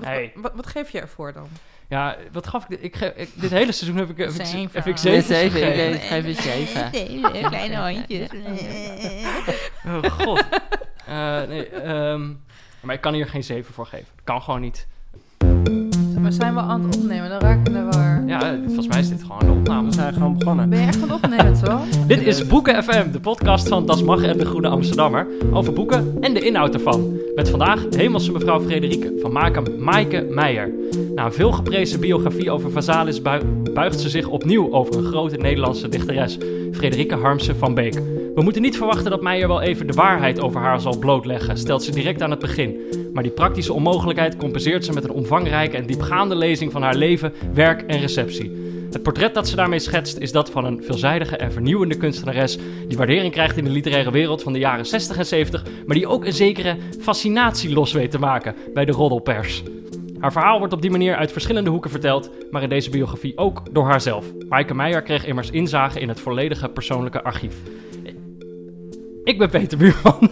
Wat, Hey. wat, wat geef je ervoor dan? Ja, wat gaf ik? Ik, ge- ik dit hele seizoen heb ik, heb ik, Zeven. heb ik Nee, zeven zeven, gegeven. ik geef een zeven. Kleine hondjes. Oh god. Eh, nee, ehm, maar ik kan hier geen zeven voor geven. Kan gewoon niet. Zijn we aan het opnemen? Dan raak ik de war. Ja, volgens mij is dit gewoon de opname. We zijn gewoon begonnen. Ben je echt aan het opnemen, toch? Dit is Boeken FM, de podcast van Das Mag en de Groene Amsterdammer. Over boeken en de inhoud ervan. Met vandaag hemelse mevrouw Frederike van Maaike, Maaike Meijer. Na een veelgeprezen biografie over Vazalis bui- buigt ze zich opnieuw over een grote Nederlandse dichteres, Frederike Harmsen van Beek. We moeten niet verwachten dat Meijer wel even de waarheid over haar zal blootleggen, stelt ze direct aan het begin. Maar die praktische onmogelijkheid compenseert ze met een omvangrijke en diepgaande lezing van haar leven, werk en receptie. Het portret dat ze daarmee schetst is dat van een veelzijdige en vernieuwende kunstenares die waardering krijgt in de literaire wereld van de jaren 60 en 70, maar die ook een zekere fascinatie los weet te maken bij de roddelpers. Haar verhaal wordt op die manier uit verschillende hoeken verteld, maar in deze biografie ook door haarzelf. Maaike Meijer kreeg immers inzage in het volledige persoonlijke archief. Ik ben Peter Buurman.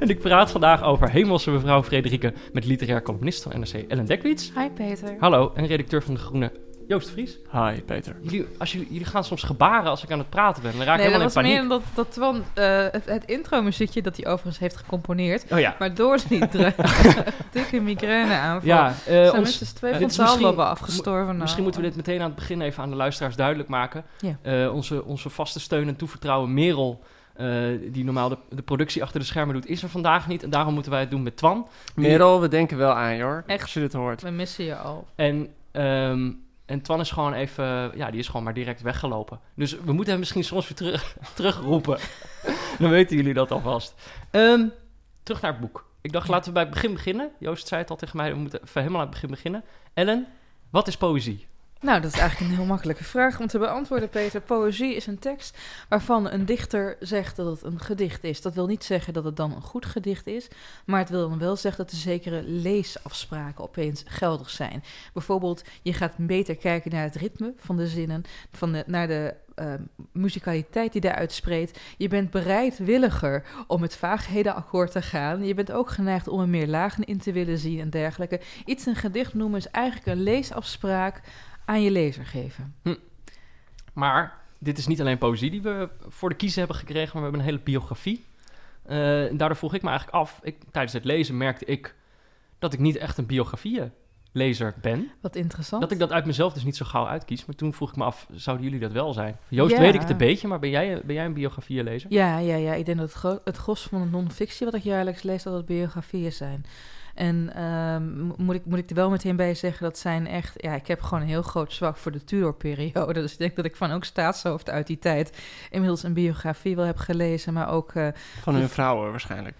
en ik praat vandaag over hemelse mevrouw Frederike met literair columnist van NRC Ellen Dekwits. Hi Peter. Hallo, en redacteur van De Groene, Joost Vries. Hi, Peter. Jullie, als jullie, jullie gaan soms gebaren als ik aan het praten ben. Dan raak ik Nee, dat helemaal was in meer paniek. dat, dat Twan, eh, het, het intro-muziekje dat hij overigens heeft gecomponeerd. Oh ja. Maar door die dikke migraine aanval Ja, eh, zijn ons- minstens twee eh, is misschien- Zalbaba afgestorven. nou. Misschien moeten we dit meteen aan het begin even aan de luisteraars duidelijk maken. Ja. Eh, onze, onze vaste steun en toevertrouwen Merel, eh, die normaal de, de productie achter de schermen doet, is er vandaag niet. En daarom moeten wij het doen met Twan. Merel, we denken wel aan je hoor. Echt? Als je dit hoort. We missen je al. En, ehm, en Twan is gewoon even, ja, die is gewoon maar direct weggelopen. Dus we moeten hem misschien soms weer terug, terugroepen. Dan weten jullie dat alvast. Ehm, terug naar het boek. Ik dacht, laten we bij het begin beginnen. Joost zei het al tegen mij, we moeten even helemaal aan het begin beginnen. Ellen, wat is poëzie? Nou, dat is eigenlijk een heel makkelijke vraag om te beantwoorden, Peter. Poëzie is een tekst waarvan een dichter zegt dat het een gedicht is. Dat wil niet zeggen dat het dan een goed gedicht is, maar het wil dan wel zeggen dat er zekere leesafspraken opeens geldig zijn. Bijvoorbeeld, je gaat beter kijken naar het ritme van de zinnen, van de, naar de eh, muzikaliteit die daaruit spreekt. Je bent bereidwilliger om het vaaghedenakkoord te gaan. Je bent ook geneigd om er meer lagen in te willen zien en dergelijke. Iets een gedicht noemen is eigenlijk een leesafspraak aan je lezer geven. Maar dit is niet alleen poëzie die we voor de kiezen hebben gekregen, maar we hebben een hele biografie. Eh, daardoor vroeg ik me eigenlijk af, ik, tijdens het lezen merkte ik dat ik niet echt een biografieënlezer ben. Wat interessant. Dat ik dat uit mezelf dus niet zo gauw uitkies. Maar toen vroeg ik me af, zouden jullie dat wel zijn? Joost Ja. weet ik het een beetje, maar ben jij, ben jij een biografieënlezer? Ja, ja, ja. Ik denk dat het, het gros van de non-fictie wat ik jaarlijks lees, dat het biografieën zijn. En ehm, mo- moet, ik, moet ik er wel meteen bij zeggen, dat zijn echt... Ja, ik heb gewoon een heel groot zwak voor de Tudor-periode. Dus ik denk dat ik van ook staatshoofd uit die tijd... inmiddels een biografie wel heb gelezen, maar ook... eh, Van hun vrouwen waarschijnlijk.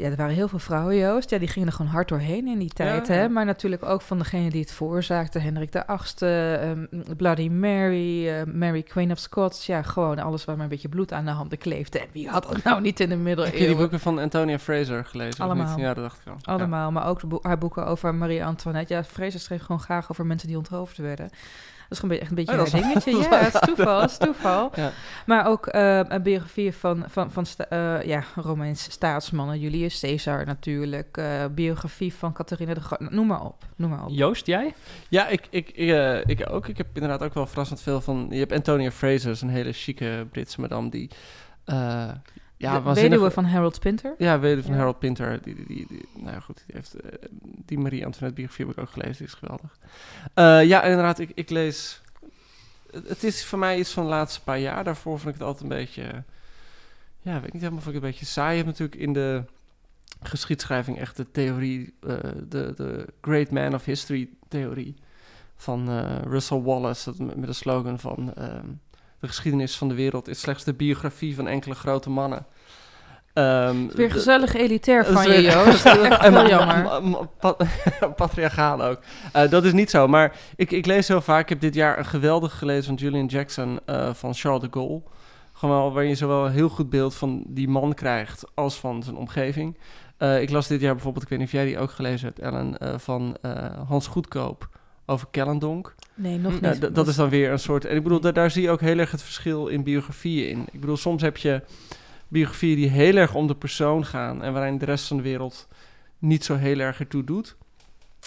Ja, er waren heel veel vrouwen, Joost. Ja, die gingen er gewoon hard doorheen in die tijd. Ja, Hè? Maar natuurlijk ook van degene die het veroorzaakte. Hendrik de Achtste, ehm, Bloody Mary, eh, Mary Queen of Scots. Ja, gewoon alles waar maar een beetje bloed aan de handen kleefde. En wie had dat nou niet in de Heb je die middeleeuwen? boeken van Antonia Fraser gelezen? Allemaal. Ja, dat dacht ik al. Ja. Allemaal, maar ook de haar boeken over Marie Antoinette. Ja, Fraser schreef gewoon graag over mensen die onthoofd werden. Dat is gewoon een beetje- echt een beetje Oh, is- dingetje. Ja, het is toeval, het is toeval. Ja. Maar ook eh, een biografie van, van, van sta- eh, ja, Romeinse staatsmannen. Julius Caesar natuurlijk. eh, biografie van Catharina de Grote. Noem maar op, noem maar op. Joost, jij? Ja, ik, ik, ik, eh, ik ook. Ik heb inderdaad ook wel verrassend veel van... Je hebt Antonia Fraser, is een hele chique Britse madame die... eh, ja, de waanzinnig- weduwe van Harold Pinter. Ja, weduwe van Ja. Harold Pinter. Die, die, die, die- nou ja, goed, die heeft eh, die Marie Antoinette biografie heb ik ook gelezen. Die is geweldig. Eh, ja, inderdaad, ik, ik lees... Het het is voor mij iets van de laatste paar jaar. Daarvoor vond ik het altijd een beetje... Ja, weet niet helemaal, vond ik het een beetje saai. Je hebt natuurlijk in de geschiedschrijving echt de theorie... eh, de, de Great Man of History theorie van eh, Russell Wallace. Dat met, met de slogan van... ehm, de geschiedenis van de wereld is slechts de biografie van enkele grote mannen. Ehm, Het is weer gezellig elitair van je, Joost. Heel jammer. patriarchaal ook. Eh, dat is niet zo, maar ik, ik lees heel vaak. Ik heb dit jaar een geweldig gelezen van Julian Jackson eh, van Charles de Gaulle. Gewoon waar je zowel een heel goed beeld van die man krijgt als van zijn omgeving. Eh, ik las dit jaar bijvoorbeeld, ik weet niet of jij die ook gelezen hebt, Ellen, van Hans Goedkoop over Kellendonk. Nee, nog niet. Nou, dat is dan weer een soort. En ik bedoel, daar, daar zie je ook heel erg het verschil in biografieën in. Ik bedoel, soms heb je biografieën die heel erg om de persoon gaan en waarin de rest van de wereld niet zo heel erg ertoe doet.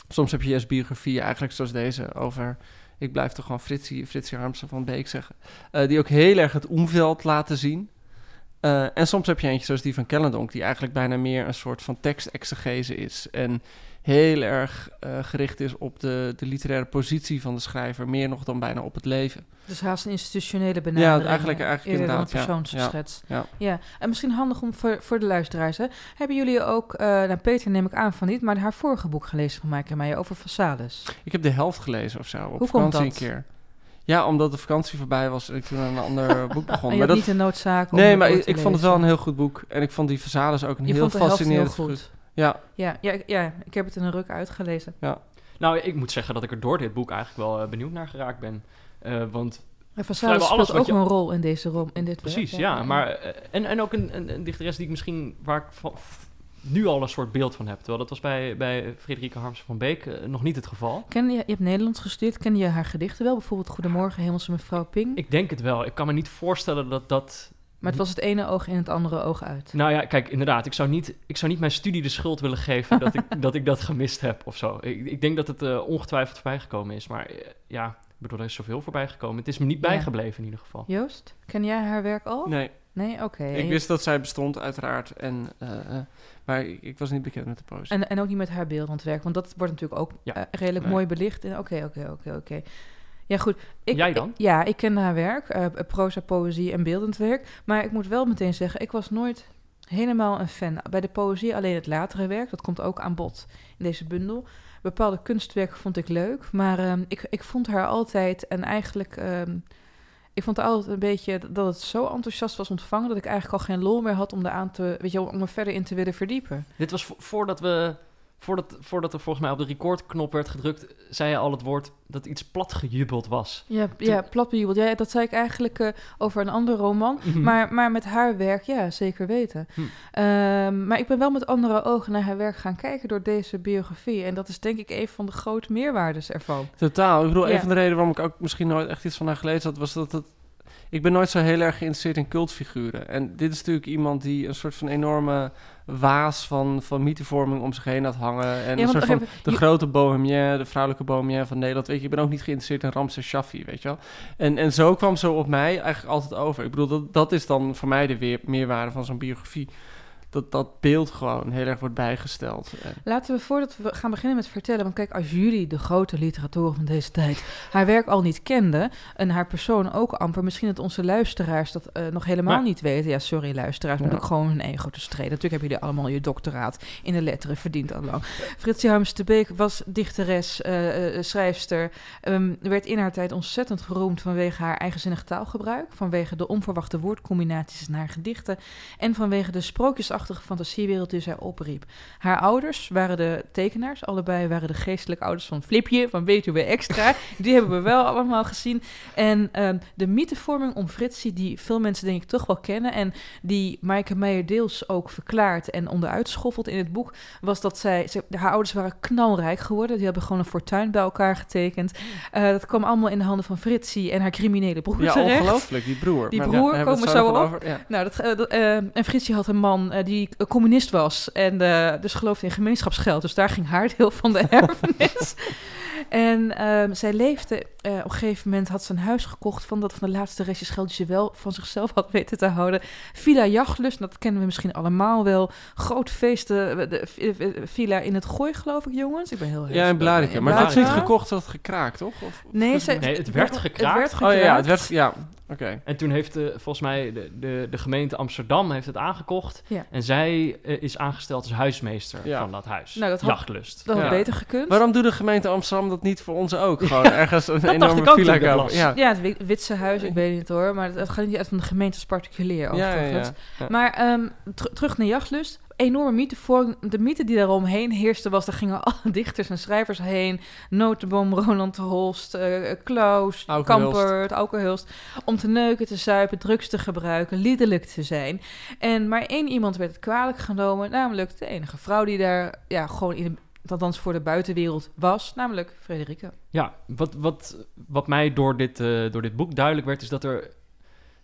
Soms heb je juist biografieën, eigenlijk zoals deze, over. Ik blijf toch gewoon Fritsie, Fritsie Harmsen van Beek zeggen. eh, die ook heel erg het omveld laten zien. Eh, en soms heb je eentje zoals die van Kellendonk, die eigenlijk bijna meer een soort van tekstexegese is. En heel erg eh, gericht is op de, de literaire positie van de schrijver, meer nog dan bijna op het leven. Dus haast een institutionele benadering. eigenlijk- eigenlijk eerder dan een inderdaad, ja. persoonsschets. Ja. ja. En misschien handig om voor, voor de luisteraars. Hè. Hebben jullie ook, eh nou Peter neem ik aan van niet, maar haar vorige boek gelezen van Maaike Meijer over Façades? Ik heb de helft gelezen of zo, op Hoe komt vakantie dat? een keer. Ja, omdat de vakantie voorbij was en ik toen aan een ander boek begon. Maar dat, niet de noodzaak om nee, maar ik, vond het wel een heel goed boek. En ik vond die Verzades ook een Je heel vond de helft heel fascinerend goed. Ja, Ja, ja, ik- ja, ik heb het in een ruk uitgelezen. Nou, ik moet zeggen dat ik er door dit boek eigenlijk wel eh, benieuwd naar geraakt ben. Eh, want Vrijwel speelt ook je- een rol in deze rom, in dit precies, werk, ja. Maar, eh, en, en ook een, een, een dichteres die ik misschien, waar ik van, f- nu al een soort beeld van heb. Terwijl dat was bij, bij Frederike Harmsen van Beek nog niet het geval. Ken je, je hebt Nederlands gestudeerd, ken je haar gedichten wel? Bijvoorbeeld Goedemorgen, Hemelse Mevrouw Ping. Ik denk het wel. Ik kan me niet voorstellen dat dat... maar het was het ene oog in het andere oog uit. Nou ja, kijk, inderdaad. Ik zou niet, ik zou niet mijn studie de schuld willen geven dat ik dat, ik dat gemist heb of zo. Ik, ik denk dat het eh, ongetwijfeld voorbijgekomen is. Maar eh, ja, ik bedoel, er is zoveel voorbijgekomen. Het is me niet Ja. bijgebleven in ieder geval. Joost, ken jij haar werk al? nee. Nee, oké. Ik wist dat zij bestond, uiteraard. En, eh, maar ik, ik was niet bekend met de poëzie. En, en ook niet met haar beeldend werk, want dat wordt natuurlijk ook Ja. redelijk Nee. mooi belicht. En Oké, oké, oké, oké. Ja, goed. Ik, Jij dan? ik- ja, ik ken haar werk, eh, proza, poëzie en beeldend werk. Maar ik moet wel meteen zeggen, ik was nooit helemaal een fan. Bij de poëzie alleen het latere werk, dat komt ook aan bod in deze bundel. Bepaalde kunstwerken vond ik leuk, maar ehm, ik, ik vond haar altijd en eigenlijk... ehm, ik vond altijd een beetje dat het zo enthousiast was ontvangen... dat ik eigenlijk al geen lol meer had om, er aan te, weet je, om er verder in te willen verdiepen. Dit was vo- voordat we... Voordat, voordat er volgens mij op de recordknop werd gedrukt, zei je al het woord dat iets platgejubeld was. Ja, ja platbejubeld. Ja, dat zei ik eigenlijk eh, over een ander roman. Maar, maar met haar werk, ja, zeker weten. Hm. Ehm, maar ik ben wel met andere ogen naar haar werk gaan kijken door deze biografie. En dat is denk ik een van de grote meerwaardes ervan. Totaal. Ik bedoel, Ja. een van de redenen waarom ik ook misschien nooit echt iets van haar gelezen had, was dat het... Ik ben nooit zo heel erg geïnteresseerd in cultfiguren. En dit is natuurlijk iemand die een soort van enorme waas van, van mythevorming om zich heen had hangen. En Ja, een soort van de je- grote bohemien, de vrouwelijke bohemien van Nederland. Weet je, ik ben ook niet geïnteresseerd in Ramses Shaffi, weet je wel. En, en zo kwam zo op mij eigenlijk altijd over. Ik bedoel, dat, dat is dan voor mij de weer, meerwaarde van zo'n biografie. Dat dat beeld gewoon heel erg wordt bijgesteld. En- Laten we voordat we gaan beginnen met vertellen. Want kijk, als jullie, de grote literatoren van deze tijd, haar werk al niet kenden. En haar persoon ook amper. Misschien dat onze luisteraars dat eh, nog helemaal Maar- niet weten. Ja, sorry luisteraars, moet ik gewoon hun ego te streden. Natuurlijk hebben jullie allemaal je doctoraat in de letteren verdiend al lang. Fritsie Harms de Beek was dichteres, eh, eh, schrijfster. Ehm, werd in haar tijd ontzettend geroemd vanwege haar eigenzinnig taalgebruik. Vanwege de onverwachte woordcombinaties in haar gedichten. En vanwege de sprookjesachtige fantasiewereld die zij opriep. Haar ouders waren de tekenaars. Allebei waren de geestelijke ouders van Flipje, van Betuwe Extra. Die hebben we wel allemaal gezien. En ehm, de mythevorming om Fritsie, die veel mensen denk ik toch wel kennen... en die Maaike Meijer deels ook verklaart en onderuit schoffelt in het boek... was dat zij... ze- haar ouders waren knalrijk geworden. Die hebben gewoon een fortuin bij elkaar getekend. Eh, dat kwam allemaal in de handen van Fritsie en haar criminele broer ja, ongelooflijk, die broer. Die broer, komen zo nog op. over. Ja. Nou, dat, eh, dat, eh, en Fritsje had een man eh, die communist was en eh, dus geloofde in gemeenschapsgeld. Dus daar ging haar deel van de erfenis. En ehm, zij leefde, eh, op een gegeven moment had ze een huis gekocht van dat van de laatste restjes geld die ze wel van zichzelf had weten te houden. Villa Jachtlust, dat kennen we misschien allemaal wel. Groot feesten, eh, de villa in het Gooi geloof ik jongens. Ik ben heel Ja, in Blarikum. Maar het had ze niet gekocht, had gekraakt, toch? Of, Nee, ze, Nee, het werd gekraakt. werd Oh ja, gekraakt. het werd... Ja, oké. En toen heeft eh, volgens mij de, de, de gemeente Amsterdam heeft het aangekocht. Ja. En zij is aangesteld als huismeester Ja. van dat huis. Nou, dat had- Jachtlust. Dat had Ja. beter gekund. Waarom doet de gemeente Amsterdam dat niet voor ons ook? Gewoon ergens een enorme villa kopen. Ja. Ja, het Wi- Witse huis, ik weet het niet hoor. Maar het, het gaat niet uit van de gemeente als particulier Ja. Maar ehm, ter- terug naar Jachtlust. Enorme mythe voor de mythe die daaromheen heerste was... daar gingen alle dichters en schrijvers heen. Notenboom, Roland de Holst, eh, Klaus. Kampert, Auke Hulst... om te neuken, te zuipen, drugs te gebruiken, liederlijk te zijn. En maar één iemand werd het kwalijk genomen... namelijk de enige vrouw die daar ja, gewoon in de, althans voor de buitenwereld was... namelijk Frederike. Ja, wat, wat, wat mij door dit, eh, door dit boek duidelijk werd, is dat er.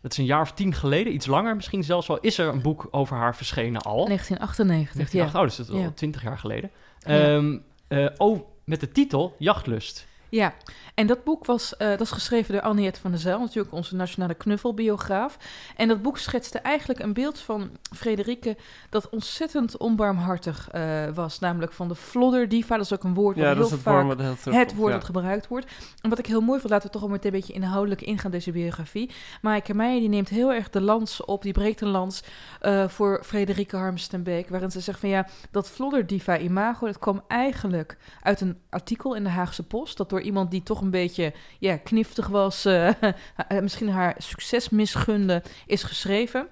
Dat is een jaar of tien geleden, iets langer misschien zelfs wel, is er een boek over haar verschenen al. 1998, ja. 1908, oh, dus dat is al Ja. twintig jaar geleden. Ja. Ehm, eh, oh, met de titel Jachtlust. Ja, en dat boek was, eh, dat is geschreven door Anniette van der Zijl, natuurlijk onze nationale knuffelbiograaf. En dat boek schetste eigenlijk een beeld van Frederike dat ontzettend onbarmhartig eh, was. Namelijk van de flodderdiva, dat is ook een woord Ja, dat heel het vaak woord het woord ja. dat gebruikt wordt. En wat ik heel mooi vond, laten we toch al meteen een beetje inhoudelijk ingaan, deze biografie. Maaike Meijer die neemt heel erg de lans op, die breekt een lans eh, voor Frederike Harms ten Beek. Waarin ze zegt van ja, dat flodderdiva imago, dat kwam eigenlijk uit een artikel in de Haagse Post. Dat door iemand die toch een beetje ja, kniftig was, eh, eh, misschien haar succes misgunde, is geschreven.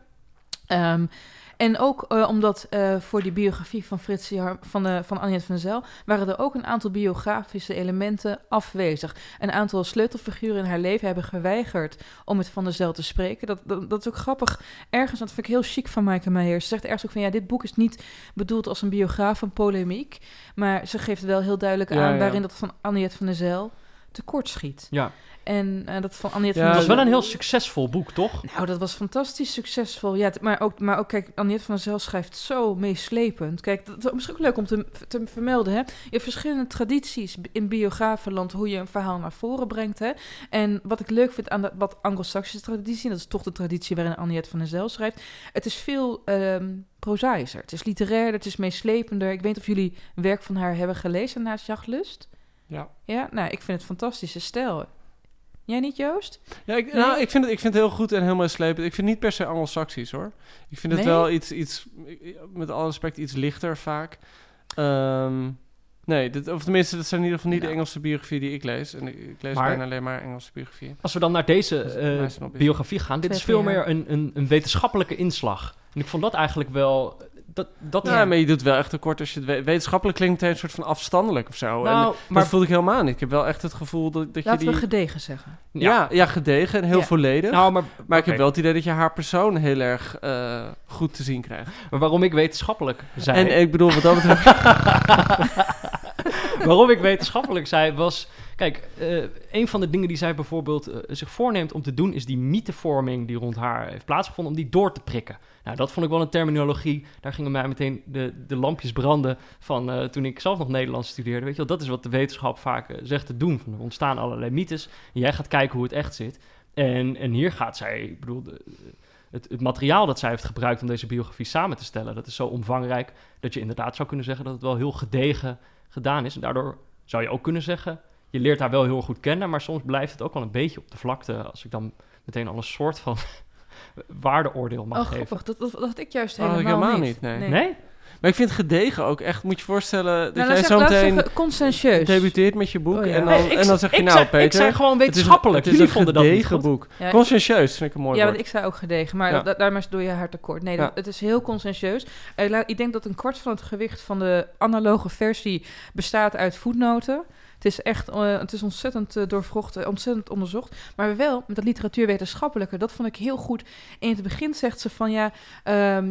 Ehm, en ook eh, omdat eh, voor die biografie van Fritsie Har- van, de, van Anjet van der Zijl waren er ook een aantal biografische elementen afwezig. Een aantal sleutelfiguren in haar leven hebben geweigerd om met Van der Zijl te spreken. Dat, dat, dat is ook grappig. Ergens, dat vind ik heel chic van Maaike Meijer. Ze zegt ergens ook van ja, dit boek is niet bedoeld als een biograaf van polemiek. Maar ze geeft wel heel duidelijk Ja, aan ja. waarin dat van Anjet van der Zijl tekortschiet. Ja, En eh, dat van Anjet Ja, van dat was wel een heel succesvol boek, toch? Nou, dat was fantastisch succesvol. Ja, maar ook, maar ook kijk, Annette van der Zijl schrijft zo meeslepend. Kijk, dat is misschien ook leuk om te, te vermelden. Hè? Je hebt verschillende tradities in biografenland hoe je een verhaal naar voren brengt. Hè? En wat ik leuk vind aan de, wat Anglo-Saxische traditie, dat is toch de traditie waarin Annette van der Zijl schrijft. Het is veel ehm prozaïser. Het is literair, het is meeslepender. Ik weet niet of jullie werk van haar hebben gelezen naast Jachtlust. Ja. Ja, nou, ik vind het fantastische stijl. Jij niet, Joost? Ja, ik, nou, ik, vind het, ik vind het heel goed en heel mooi slepend. Ik vind het niet per se Anglo-Saxisch, hoor. Ik vind het Nee? wel iets, iets, met alle respect, iets lichter vaak. Ehm, nee, dit, of tenminste, dat zijn in ieder geval niet Nou. de Engelse biografie die ik lees. En ik, ik lees Maar- bijna alleen maar Engelse biografieën. Als we dan naar deze eh, ik. biografie gaan, dit is veel meer een, een, een wetenschappelijke inslag. En ik vond dat eigenlijk wel... Dat, dat Ja, maar je doet wel echt tekort als je het weet. Wetenschappelijk klinkt een soort van afstandelijk of zo. en nou, maar dat voelde ik helemaal niet. Ik heb wel echt het gevoel dat, dat je Laten die... we gedegen zeggen. ja. Ja, gedegen en heel Ja. volledig. nou, maar, maar ik heb wel het idee dat je haar persoon heel erg eh, goed te zien krijgt. maar waarom ik wetenschappelijk zei... En ik bedoel, wat dat betreft... Waarom ik wetenschappelijk zei, was... Kijk, eh, een van de dingen die zij bijvoorbeeld eh, zich voorneemt om te doen... is die mythevorming die rond haar heeft plaatsgevonden... om die door te prikken. Nou, dat vond ik wel een terminologie. Daar gingen mij meteen de, de lampjes branden van eh, toen ik zelf nog Nederlands studeerde. Weet je wel, dat is wat de wetenschap vaak zegt te doen. Van, er ontstaan allerlei mythes en jij gaat kijken hoe het echt zit. En, en hier gaat zij, ik bedoel... Het, het materiaal dat zij heeft gebruikt om deze biografie samen te stellen... dat is zo omvangrijk dat je inderdaad zou kunnen zeggen... dat het wel heel gedegen gedaan is. En daardoor zou je ook kunnen zeggen, je leert haar wel heel goed kennen, maar soms blijft het ook wel een beetje op de vlakte als ik dan meteen al een soort van waardeoordeel mag oh, geven. grappig. Dat, dat, dat had ik juist Oh, helemaal, helemaal niet. niet, nee. Nee? Maar ik vind gedegen ook echt, moet je voorstellen dat Nou, jij zo meteen debuteert met je boek Oh, ja. en, dan, Nee, ik, en dan zeg je nou zei, Peter, ik zei gewoon het is wetenschappelijk. Het is, Jullie een gedegen boek. Ja, Conscientieus vind ik een mooi ja, woord. want ik zei ook gedegen, maar Ja. da- daarmee doe je haar tekort. Nee, Ja. dat, het is heel conscientieus. Eh, ik denk dat een kwart van het gewicht van de analoge versie bestaat uit voetnoten. Het is echt, eh, het is ontzettend eh, doorvrocht, ontzettend onderzocht. Maar wel met dat literatuurwetenschappelijke, dat vond ik heel goed. In het begin zegt ze van ja, ehm,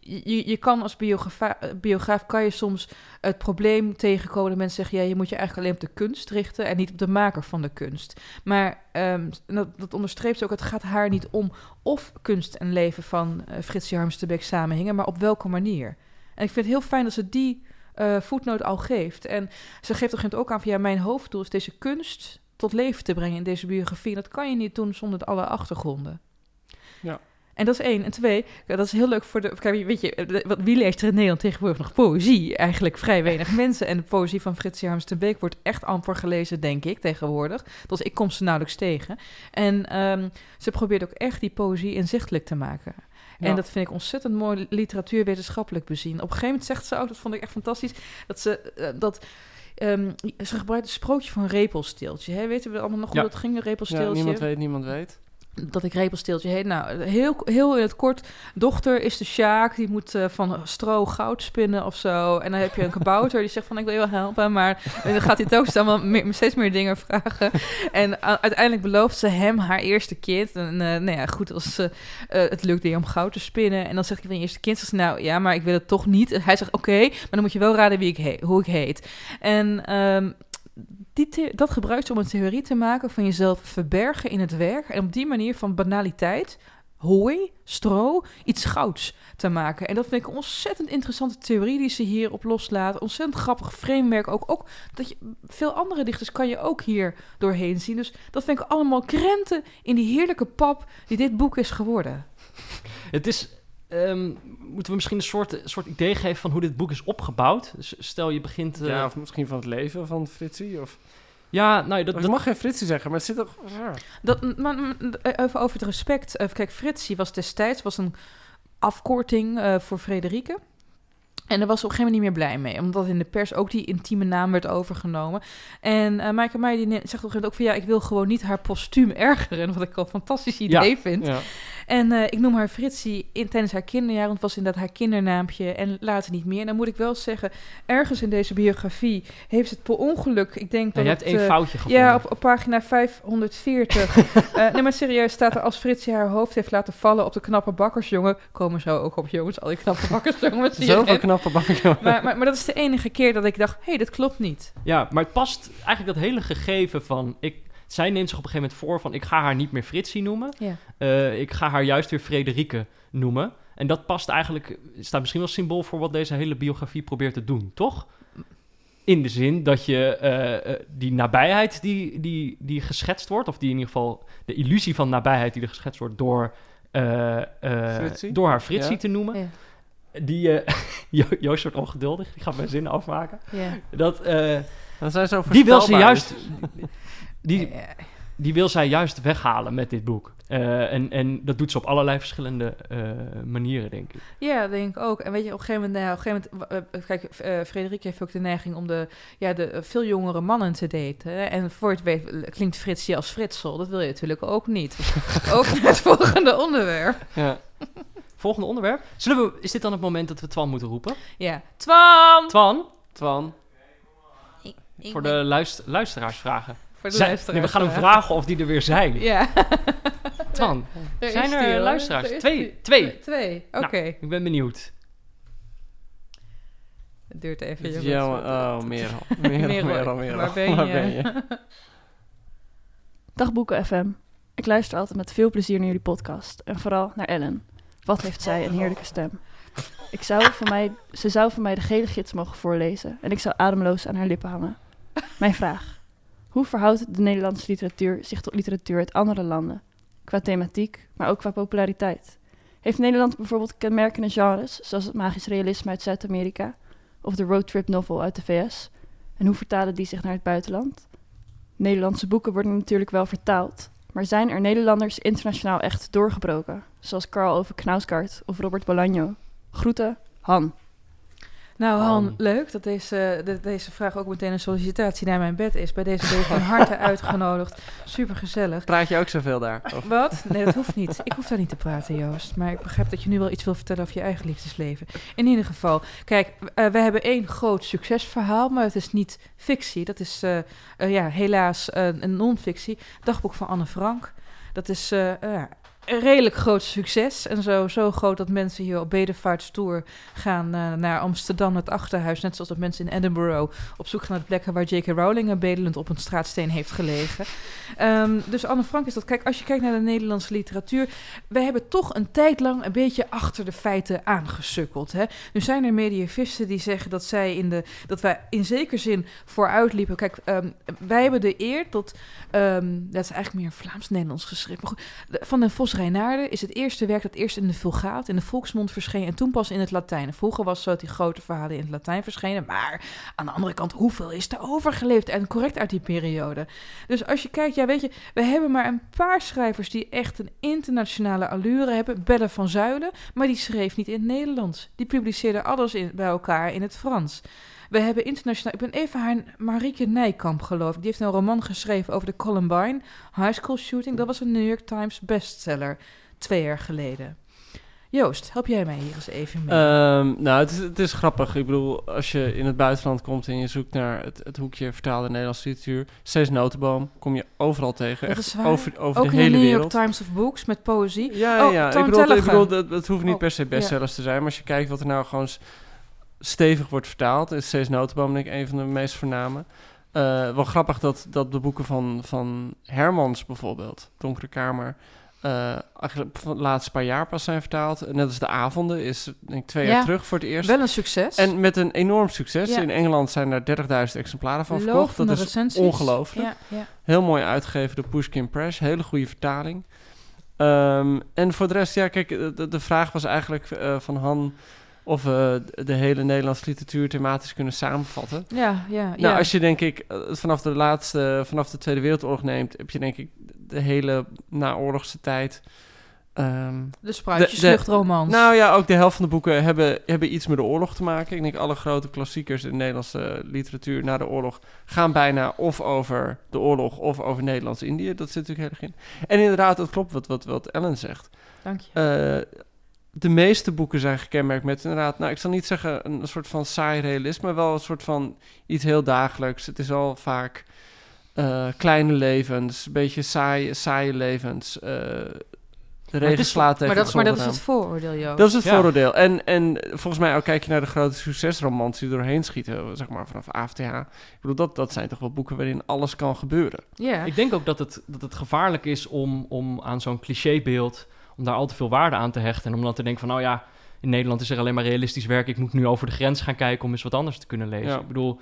je, je kan als eh, biograaf, kan je soms het probleem tegenkomen dat mensen zeggen, ja, je moet je eigenlijk alleen op de kunst richten en niet op de maker van de kunst. Maar ehm, dat, dat onderstreept ook, het gaat haar niet om of kunst en leven van uh, Frits Harms de Beek samenhingen, maar op welke manier. En ik vind het heel fijn dat ze die eh voetnoot al geeft. En ze geeft op een ook aan van ja, mijn hoofddoel is deze kunst tot leven te brengen in deze biografie. En dat kan je niet doen zonder alle achtergronden. Ja. En dat is één. En twee, dat is heel leuk voor de... Kijk, weet je, de- wat, wie leest er in Nederland tegenwoordig nog poëzie? Eigenlijk vrij weinig mensen. En de poëzie van Frits Harms de Beek wordt echt amper gelezen, denk ik, tegenwoordig. Dus ik kom ze nauwelijks tegen. En ehm, ze probeert ook echt die poëzie inzichtelijk te maken. Ja. En dat vind ik ontzettend mooi literatuurwetenschappelijk bezien. Op een gegeven moment zegt ze ook, dat vond ik echt fantastisch, dat ze... eh, dat, ehm, ze gebruikt het sprookje van repelsteeltje. Hè? Weten we allemaal nog Ja. hoe dat ging, een Ja, repelsteeltje? niemand weet, niemand weet. Dat ik repelsteeltje heet. Nou, heel, heel in het kort. Dochter is de Sjaak. Die moet eh, van stro goud spinnen of zo. En dan heb je een kabouter die zegt van ik wil je wel helpen. Maar dan gaat hij telkens allemaal meer, steeds meer dingen vragen. En uiteindelijk belooft ze hem haar eerste kind. En eh, nou ja, goed, als eh, het lukt je om goud te spinnen. En dan zegt hij van je eerste kind. Zegt ze, nou ja, maar ik wil het toch niet. En hij zegt oké, maar dan moet je wel raden wie ik he- hoe ik heet. En ehm, die dat gebruikt ze om een theorie te maken van jezelf verbergen in het werk. En op die manier van banaliteit, hooi, stro, iets gouds te maken. En dat vind ik een ontzettend interessante theorie die ze hierop loslaat. Ontzettend grappig framework ook. Ook dat je, veel andere dichters kan je ook hier doorheen zien. Dus dat vind ik allemaal krenten in die heerlijke pap die dit boek is geworden. Het is. Ehm, moeten we misschien een soort, soort idee geven van hoe dit boek is opgebouwd? Dus stel je begint. eh, ja, ja, of misschien van het leven van Fritsie. Of... nou, dat, Ik dat, mag geen Fritsie zeggen, maar het zit toch... Ja. Dat, maar, maar, even over het respect. Eh, Kijk, Fritsie was destijds was een afkorting eh, voor Frederike. En daar was ze op een gegeven moment niet meer blij mee. Omdat in de pers ook die intieme naam werd overgenomen. En eh Maaike Meijer die zegt op een gegeven moment ook van... ja, ik wil gewoon niet haar postuum ergeren. Wat ik al een fantastisch idee vind. Ja. En eh, ik noem haar Fritsie in, tijdens haar kinderjaar, want het was inderdaad haar kindernaampje en later niet meer. En dan moet ik wel zeggen, ergens in deze biografie heeft het per ongeluk, ik denk ja, dat je hebt het, één eh, foutje gevonden. ja, op, op pagina 540. Eh nee, maar serieus staat er als Fritsie haar hoofd heeft laten vallen op de knappe bakkersjongen. Komen zo ook op jongens, al die knappe bakkersjongens. Zoveel knappe Maar, maar, maar dat is de enige keer dat ik dacht, hé, hey, dat klopt niet. Ja, maar het past eigenlijk dat hele gegeven van... Ik, zij neemt zich op een gegeven moment voor van... ik ga haar niet meer Fritsie noemen. Ja. Eh, ik ga haar juist weer Frederike noemen. En dat past eigenlijk... staat misschien wel symbool voor wat deze hele biografie probeert te doen, toch? In de zin dat je eh, eh, die nabijheid die, die, die geschetst wordt... of die in ieder geval de illusie van nabijheid die er geschetst wordt... door, eh, eh, Fritsie? door haar Fritsie Ja. te noemen... Ja. Die, Jo- Joost wordt ongeduldig, die gaat mijn zin afmaken. Ja. Dat, eh, Dan zijn ze zo die wil ze juist. Die, die wil zij juist weghalen met dit boek. Eh, en, en dat doet ze op allerlei verschillende eh, manieren, denk ik. Ja, dat denk ik ook. En weet je, op een gegeven moment, nou, op een gegeven moment uh, kijk, uh, Frederik heeft ook de neiging om de, ja, de uh, veel jongere mannen te daten. Hè? En voor het weet uh, klinkt Fritsje als Fritsel. Dat wil je natuurlijk ook niet. ook naar het volgende onderwerp. Ja. Volgende onderwerp. Zullen we, is dit dan het moment dat we Twan moeten roepen? Ja. Twan! Twan, Twan. Ik, ik voor ben- de luister, luisteraarsvragen. Voor de Zijn- luisteraars. nee, we gaan hem ja. vragen of die er weer zijn. Ja. Twan, Zijn er die, luisteraars? Is Twee, die. twee. Twee, oké. Nou, ik ben benieuwd. Het duurt even. Jongens. jammer. Oh, Merel. Merel, Merel, Merel, Merel. waar ben Waar je? ben je? Dagboeken FM. Ik luister altijd met veel plezier naar jullie podcast. En vooral naar Ellen. Wat heeft zij een heerlijke stem. Ik zou voor mij, ze zou voor mij de gele gids mogen voorlezen. En ik zou ademloos aan haar lippen hangen. Mijn vraag. Hoe verhoudt de Nederlandse literatuur zich tot literatuur uit andere landen? Qua thematiek, maar ook qua populariteit. Heeft Nederland bijvoorbeeld kenmerkende genres, zoals het magisch realisme uit Zuid-Amerika of de roadtrip novel uit de VS? En hoe vertalen die zich naar het buitenland? Nederlandse boeken worden natuurlijk wel vertaald, maar zijn er Nederlanders internationaal echt doorgebroken? Zoals Karl Ove Knausgaard of Robert Bolaño. Groeten, Han. Nou, Han, leuk dat deze, de- deze vraag ook meteen een sollicitatie naar mijn bed is. Bij deze ben je van harte uitgenodigd. Super gezellig. Praat je ook zoveel daar? Of- Wat? Nee, dat hoeft niet. Ik hoef daar niet te praten, Joost. Maar ik begrijp dat je nu wel iets wil vertellen over je eigen liefdesleven. In ieder geval, kijk, uh, we hebben één groot succesverhaal, maar het is niet fictie. Dat is uh, uh, ja, helaas een non-fictie. Dagboek van Anne Frank. Dat is uh, een redelijk groot succes. En zo, zo groot dat mensen hier op bedevaartstoer gaan eh, naar Amsterdam, het achterhuis. Net zoals dat mensen in Edinburgh op zoek gaan naar de plekken waar J.K. Rowling bedelend op een straatsteen heeft gelegen. Ehm, dus Anne Frank is dat. Kijk, als je kijkt naar de Nederlandse literatuur. We hebben toch een tijd lang een beetje achter de feiten aangesukkeld. Hè? Nu zijn er medievisten die zeggen dat zij in de. dat wij in zekere zin vooruitliepen. Kijk, ehm, wij hebben de eer dat. ehm, dat is eigenlijk meer Vlaams-Nederlands geschrift. Van den Vos Reinaarden is het eerste werk dat eerst in de Vulgaat, in de volksmond verscheen en toen pas in het Latijn. Vroeger was zo dat die grote verhalen in het Latijn verschenen, maar aan de andere kant, hoeveel is er overgeleefd en correct uit die periode? Dus als je kijkt, ja weet je, we hebben maar een paar schrijvers die echt een internationale allure hebben. Belle van Zuilen, maar die schreef niet in het Nederlands. Die publiceerde alles bij elkaar in het Frans. We hebben internationaal... Ik ben even haar... Marieke Nijkamp, geloof ik. Die heeft een roman geschreven over de Columbine High School Shooting. Dat was een New York Times bestseller. Twee jaar geleden. Joost, help jij mij hier eens even mee? Ehm, nou, het is, het is grappig. Ik bedoel, als je in het buitenland komt en je zoekt naar het, het hoekje vertaalde Nederlandse literatuur, steeds notenboom, kom je overal tegen. Echt over, over Ook de in de hele New wereld. York Times of Books met poëzie. Ja, Oh, ja. Ik Toon bedoel, ik bedoel dat, dat hoeft niet Oh, per se bestsellers te zijn. Maar als je kijkt wat er nou gewoon stevig wordt vertaald, is Cees Notenboom denk ik een van de meest voorname. Eh, wel grappig dat, dat de boeken van, van Hermans bijvoorbeeld, Donkere Kamer, eh, de laatste paar jaar pas zijn vertaald. Net als De Avonden is denk ik twee Ja, jaar terug voor het eerst. Wel een succes. En met een enorm succes. Ja. In Engeland zijn er 30.000 exemplaren van verkocht. Dat is recensies. ongelooflijk. Ja. Heel mooi uitgegeven door Pushkin Press. Hele goede vertaling. Ehm, en voor de rest, ja, kijk, de, de vraag was eigenlijk eh, van Han of we de hele Nederlandse literatuur thematisch kunnen samenvatten. Ja, ja, Nou, ja. als je denk ik eh, vanaf de laatste, vanaf de Tweede Wereldoorlog neemt, heb je denk ik de hele naoorlogse tijd. ehm, de spruitjes, de- de- luchtromans. nou ja, ook de helft van de boeken hebben, hebben iets met de oorlog te maken. Ik denk alle grote klassiekers in de Nederlandse literatuur na de oorlog gaan bijna of over de oorlog of over Nederlands-Indië. Dat zit natuurlijk heel erg in. En inderdaad, dat klopt wat, wat, wat Ellen zegt. Dank je. Eh, de meeste boeken zijn gekenmerkt met inderdaad, nou ik zal niet zeggen een soort van saai realisme, maar wel een soort van iets heel dagelijks. Het is al vaak eh, kleine levens, een beetje saai, saaie levens. eh de het regen is- slaat tegen Maar dat, maar dat is het vooroordeel, Joost. Dat is het Ja. vooroordeel. En, en volgens mij ook kijk je naar de grote succesromans die doorheen schieten, zeg maar vanaf AFTH. Ik bedoel, dat, dat zijn toch wel boeken waarin alles kan gebeuren. Ja. Ik denk ook dat het, dat het gevaarlijk is om, om aan zo'n clichébeeld... om daar al te veel waarde aan te hechten. En om dan te denken van, nou ja, in Nederland is er alleen maar realistisch werk. Ik moet nu over de grens gaan kijken om eens wat anders te kunnen lezen. Ja. Ik bedoel,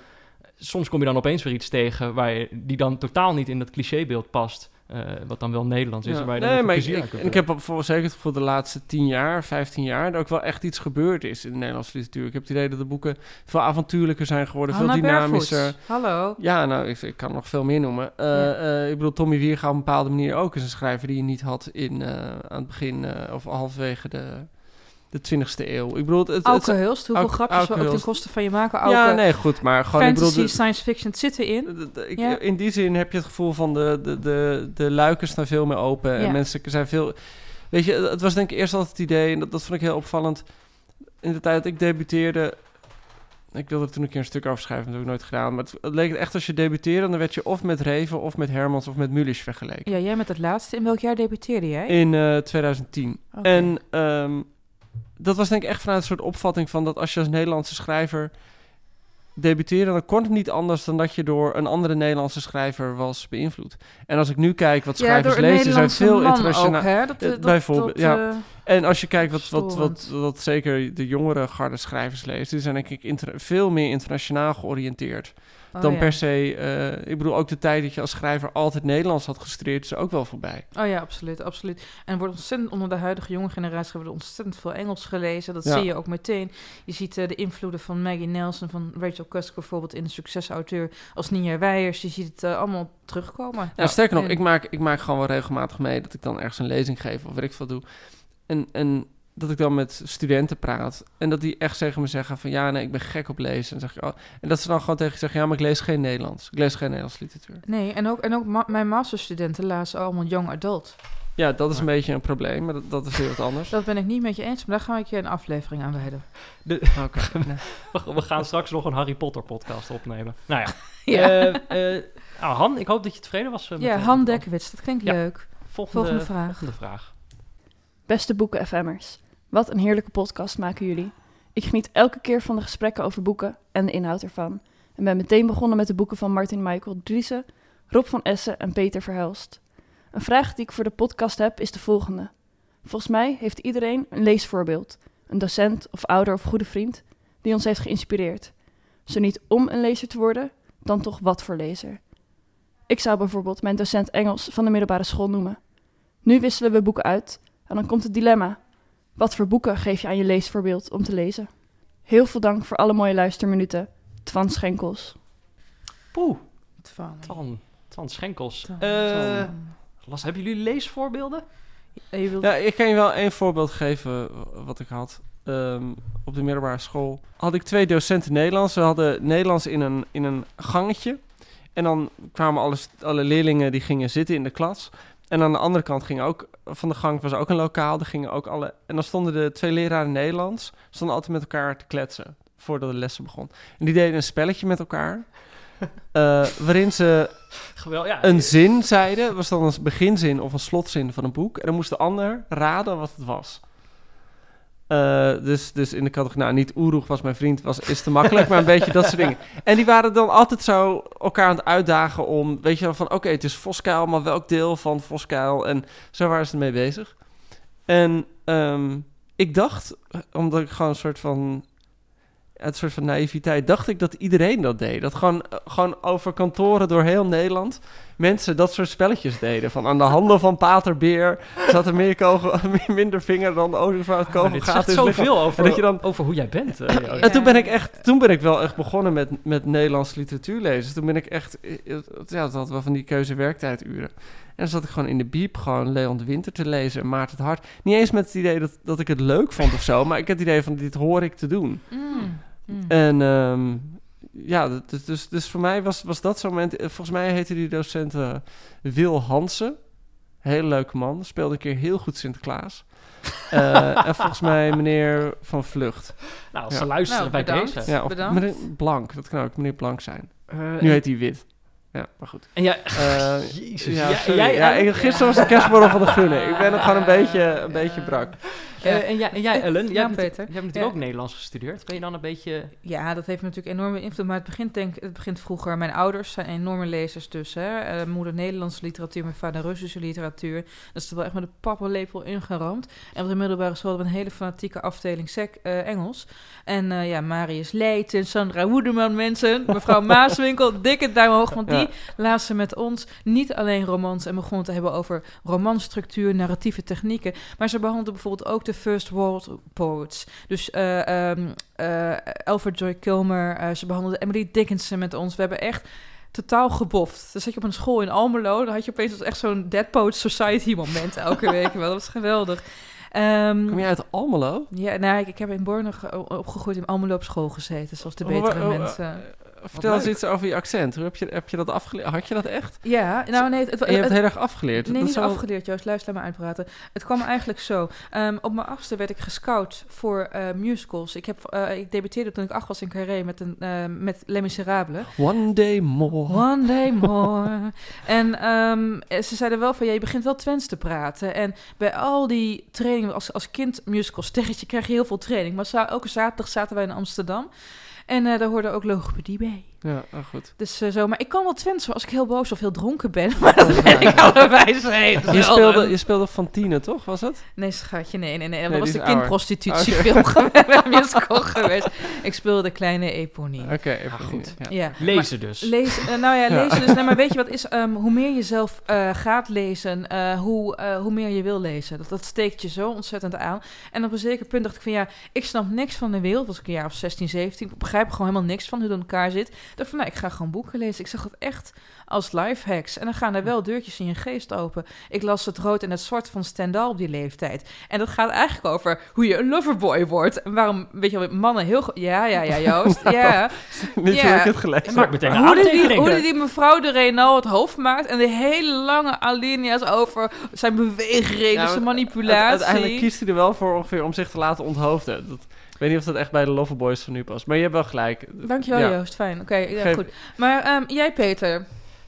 soms kom je dan opeens weer iets tegen... Waar je, die dan totaal niet in dat clichébeeld past. Eh, wat dan wel Nederlands is. Ja. en waar je dan Nee, maar ik, en heb voor zeker het gevoel de laatste 10 jaar, 15 jaar, dat ook wel echt iets gebeurd is in de Nederlandse literatuur. Ik heb het idee dat de boeken veel avontuurlijker zijn geworden, Hanna veel dynamischer. Hallo. Ja, nou, ik, ik kan nog veel meer noemen. Eh, Ja. eh, ik bedoel, Tommy Wierga op een bepaalde manier ook is een schrijver die je niet had in, eh, aan het begin eh, of halverwege de, de 20e eeuw. Ik bedoel, het, het, Auke Hulst, hoeveel Auke- grapjes we ook ten koste van je maken. Auke, ja, nee, goed, maar gewoon, ik fantasy, bedoel, de- science fiction, het zit erin. ik- Ja. In die zin heb je het gevoel van de, de, de, de luiken staan veel meer open. Ja. En mensen zijn veel... Weet je, het was denk ik eerst altijd het idee... en dat, dat vond ik heel opvallend... in de tijd dat ik debuteerde... ik wilde er toen een keer een stuk over schrijven... dat heb ik nooit gedaan. Maar het, het leek echt als je debuteerde... dan werd je of met Reven of met Hermans of met Mulisch vergeleken. Ja, jij met het laatste. In welk jaar debuteerde jij? In eh, 2010. Oké. En ehm, dat was denk ik echt vanuit een soort opvatting van... dat als je als Nederlandse schrijver debuteerde... dan kon het niet anders dan dat je door een andere Nederlandse schrijver was beïnvloed. En als ik nu kijk wat schrijvers lezen... zijn veel internationaal... Eh, dat, bijvoorbeeld, dat, ja. eh, En als je kijkt wat, wat, wat, wat zeker de jongere garde schrijvers lezen... die zijn denk ik veel meer internationaal georiënteerd... oh dan ja. per se... eh, ik bedoel, ook de tijd dat je als schrijver altijd Nederlands had gestudeerd... is ook wel voorbij. Oh ja, absoluut, absoluut. En er wordt ontzettend onder de huidige jonge generatie hebben er ontzettend veel Engels gelezen. Dat Ja. zie je ook meteen. Je ziet eh, de invloeden van Maggie Nelson, van Rachel Cusk bijvoorbeeld in de succesauteur als Ninja Weijers. Je ziet het eh, allemaal terugkomen. Nou, sterker nog, En- ik maak, ik maak gewoon wel regelmatig mee dat ik dan ergens een lezing geef of weet ik veel doe. En, en dat ik dan met studenten praat en dat die echt tegen me zeggen van ja, nee, ik ben gek op lezen. En, zeg je, oh, en dat ze dan gewoon tegen je zeggen, ja, maar ik lees geen Nederlands. Ik lees geen Nederlands literatuur. Nee, en ook, en ook ma- mijn masterstudenten lazen allemaal young adult. Ja, dat is een beetje een probleem, maar dat, dat is weer wat anders. Dat ben ik niet met je eens, maar daar ga ik je een aflevering aan wijden. Oké. nee. We, we gaan straks nog een Harry Potter podcast opnemen. Nou ja. Ja, Eh, eh, nou, Han, ik hoop dat je tevreden was. eh, met ja de- Han de- Dekkewits, dat klinkt Ja. leuk. Volgende, Volgende vraag. volgende vraag. Beste boeken FM'ers, wat een heerlijke podcast maken jullie. Ik geniet elke keer van de gesprekken over boeken en de inhoud ervan. En ben meteen begonnen met de boeken van Martin Michael Driessen, Rob van Essen en Peter Verhelst. Een vraag die ik voor de podcast heb is de volgende. Volgens mij heeft iedereen een leesvoorbeeld, een docent of ouder of goede vriend, die ons heeft geïnspireerd. Zo niet om een lezer te worden, dan toch wat voor lezer. Ik zou bijvoorbeeld mijn docent Engels van de middelbare school noemen. Nu wisselen we boeken uit en dan komt het dilemma. Wat voor boeken geef je aan je leesvoorbeeld om te lezen? Heel veel dank voor alle mooie luisterminuten. Twan Schenkels. Poeh, Twan. Twan. Twan Schenkels. Twan. Eh, Twan. Las, hebben jullie leesvoorbeelden? Eh, je wilt- Ja, ik kan je wel één voorbeeld geven wat ik had. Ehm, op de middelbare school had ik twee docenten Nederlands. We hadden Nederlands in een, in een gangetje. En dan kwamen alle, st- alle leerlingen die gingen zitten in de klas. En aan de andere kant ging ook, van de gang was ook een lokaal. Daar gingen ook alle, en dan stonden de twee leraren Nederlands, stonden altijd met elkaar te kletsen voordat de lessen begon. En die deden een spelletje met elkaar. eh, waarin ze Geweldig. Ja, een zin zeiden, was dan een beginzin of een slotzin van een boek. En dan moest de ander raden wat het was. Eh, dus, dus in de categorie, nou niet Oeroeg was mijn vriend, was, is te makkelijk, maar een beetje dat soort dingen. En die waren dan altijd zo elkaar aan het uitdagen om, weet je wel, van oké, het is Voskuil, maar welk deel van Voskuil? En zo waren ze ermee bezig. En ehm, ik dacht, omdat ik gewoon een soort van, uit een soort van naïviteit, dacht ik dat iedereen dat deed. Dat gewoon, eh, gewoon over kantoren door heel Nederland mensen dat soort spelletjes deden. Van aan de handen van Pater Beer zat er meer kogel, minder vinger dan de het kogelgaat zegt in zijn lichaam. zoveel over, En dat je dan over hoe jij bent. eh, en toen ben ik echt, toen ben ik wel echt begonnen met, met Nederlands literatuur lezen. Toen ben ik echt, eh, ja, dat had wel van die keuze werktijduren. En dan zat ik gewoon in de biep gewoon Leon de Winter te lezen en Maarten het Hart. Niet eens met het idee dat, dat ik het leuk vond of zo, maar ik had het idee van dit hoor ik te doen. Mm. Mm. En ehm, ja, dus, dus, dus voor mij was, was dat zo'n moment. eh, Volgens mij heette die docent eh, Wil Hansen. Hele leuke man. Speelde een keer heel goed Sinterklaas. Eh, en volgens mij meneer Van Vlucht. Nou, als Ja. ze luisteren Nou, bij bedankt. deze. Ja, of Bedankt. meneer Blank. Dat kan ook meneer Blank zijn. Eh, Nu heet hij Wit. Ja, maar goed. En jij... Eh, Jezus. ja, jij, ja, ik, gisteren was de kerstborrel van de Gunne. Ik ben nog gewoon een beetje, een beetje brak. Eh, en, jij, en jij, Ellen, jij, Ja, hebt, Peter. jij hebt natuurlijk Ja. ook Nederlands gestudeerd. Ben je dan een beetje... Ja, dat heeft natuurlijk enorme invloed. Maar het begint, denk, het begint vroeger. Mijn ouders zijn enorme lezers dus. Hè. Eh, moeder Nederlandse literatuur, mijn vader Russische literatuur. Dat is er wel echt met een papperlepel ingeramd. En op de middelbare school hadden we een hele fanatieke afdeling sec, eh, Engels. En eh, ja, Marius Leijten, Sandra Woedeman, mensen. Mevrouw Maaswinkel, dikke duim omhoog. Want die Laat ze met ons niet alleen romans en begon te hebben over romanstructuur, narratieve technieken. Maar ze behandelde bijvoorbeeld ook de First World Poets. Dus eh, Alfred Joy Kilmer. eh, ze behandelde Emily Dickinson met ons. We hebben echt totaal geboft. Dan zat je op een school in Almelo. Dan had je opeens echt zo'n Dead Poets Society moment elke week. Dat was geweldig. Ehm, Kom je uit Almelo? ja, nou, ik, ik heb in Borne ge- opgegroeid in Almelo op school gezeten, zoals de Oh, betere oh, mensen. Vertel eens iets over je accent. Hoe heb je, heb je dat afgeleerd? Had je dat echt? ja, nou nee, het, het, En je hebt het het- heel erg afgeleerd. Nee, Dat niet afgeleerd, Joost. Luister, laat me uitpraten. Het kwam eigenlijk zo. Ehm, op mijn achtste werd ik gescout voor eh, musicals. Ik, heb, eh, ik debuteerde toen ik acht was in Carré met, een, eh, met Les Miserables. One day more. One day more. en ehm, ze zeiden wel van, ja, je begint wel Twents te praten. En bij al die trainingen, als, als kind musical sterretje, krijg je heel veel training. Maar elke zaterdag zaten wij in Amsterdam. En eh, daar hoorde ook logopedie bij. Ja, oh, goed. Dus eh, zo, maar ik kan wel Twents als ik heel boos of heel dronken ben. Maar dat ben ik allebei. Je speelde, je speelde Fantine, toch? Was het? Nee, schatje, nee, nee, nee. Dat Nee, was de kindprostitutiefilm geweest, musical geweest. Ik speelde kleine Eponine. Oké, even Ah, goed. Ja. Ja. Lezen dus. Lezen, eh, nou ja, Ja. lezen dus. Nee, maar weet je wat is? ehm, hoe meer je zelf eh, gaat lezen, eh, hoe, eh, hoe meer je wil lezen. Dat, dat steekt je zo ontzettend aan. En op een zeker punt dacht ik van ja, ik snap niks van de wereld. Was ik een jaar of 16, 17. Ik begrijp gewoon helemaal niks van hoe het in elkaar zit. Ik dacht van nou, ik ga gewoon boeken lezen. Ik zag het echt als lifehacks. En dan gaan er wel deurtjes in je geest open. Ik las het rood en het zwart van Stendhal op die leeftijd. En dat gaat eigenlijk over hoe je een loverboy wordt. En waarom, weet je wel, mannen heel... Ja, ja, ja, Joost. Ja. Niet Ja. hoe ik het gelezen Maak meteen een Hoe die, hoe die, mevrouw de Renault het hoofd maakt en de hele lange alinea's over zijn beweegreden, zijn manipulatie. uite- Uiteindelijk kiest hij er wel voor ongeveer om zich te laten onthoofden. Dat, ik weet niet of dat echt bij de Loverboys van nu past. Maar je hebt wel gelijk. Dankjewel Ja. Joost, fijn. Oké, ja, Geef- goed. Maar ehm, jij Peter,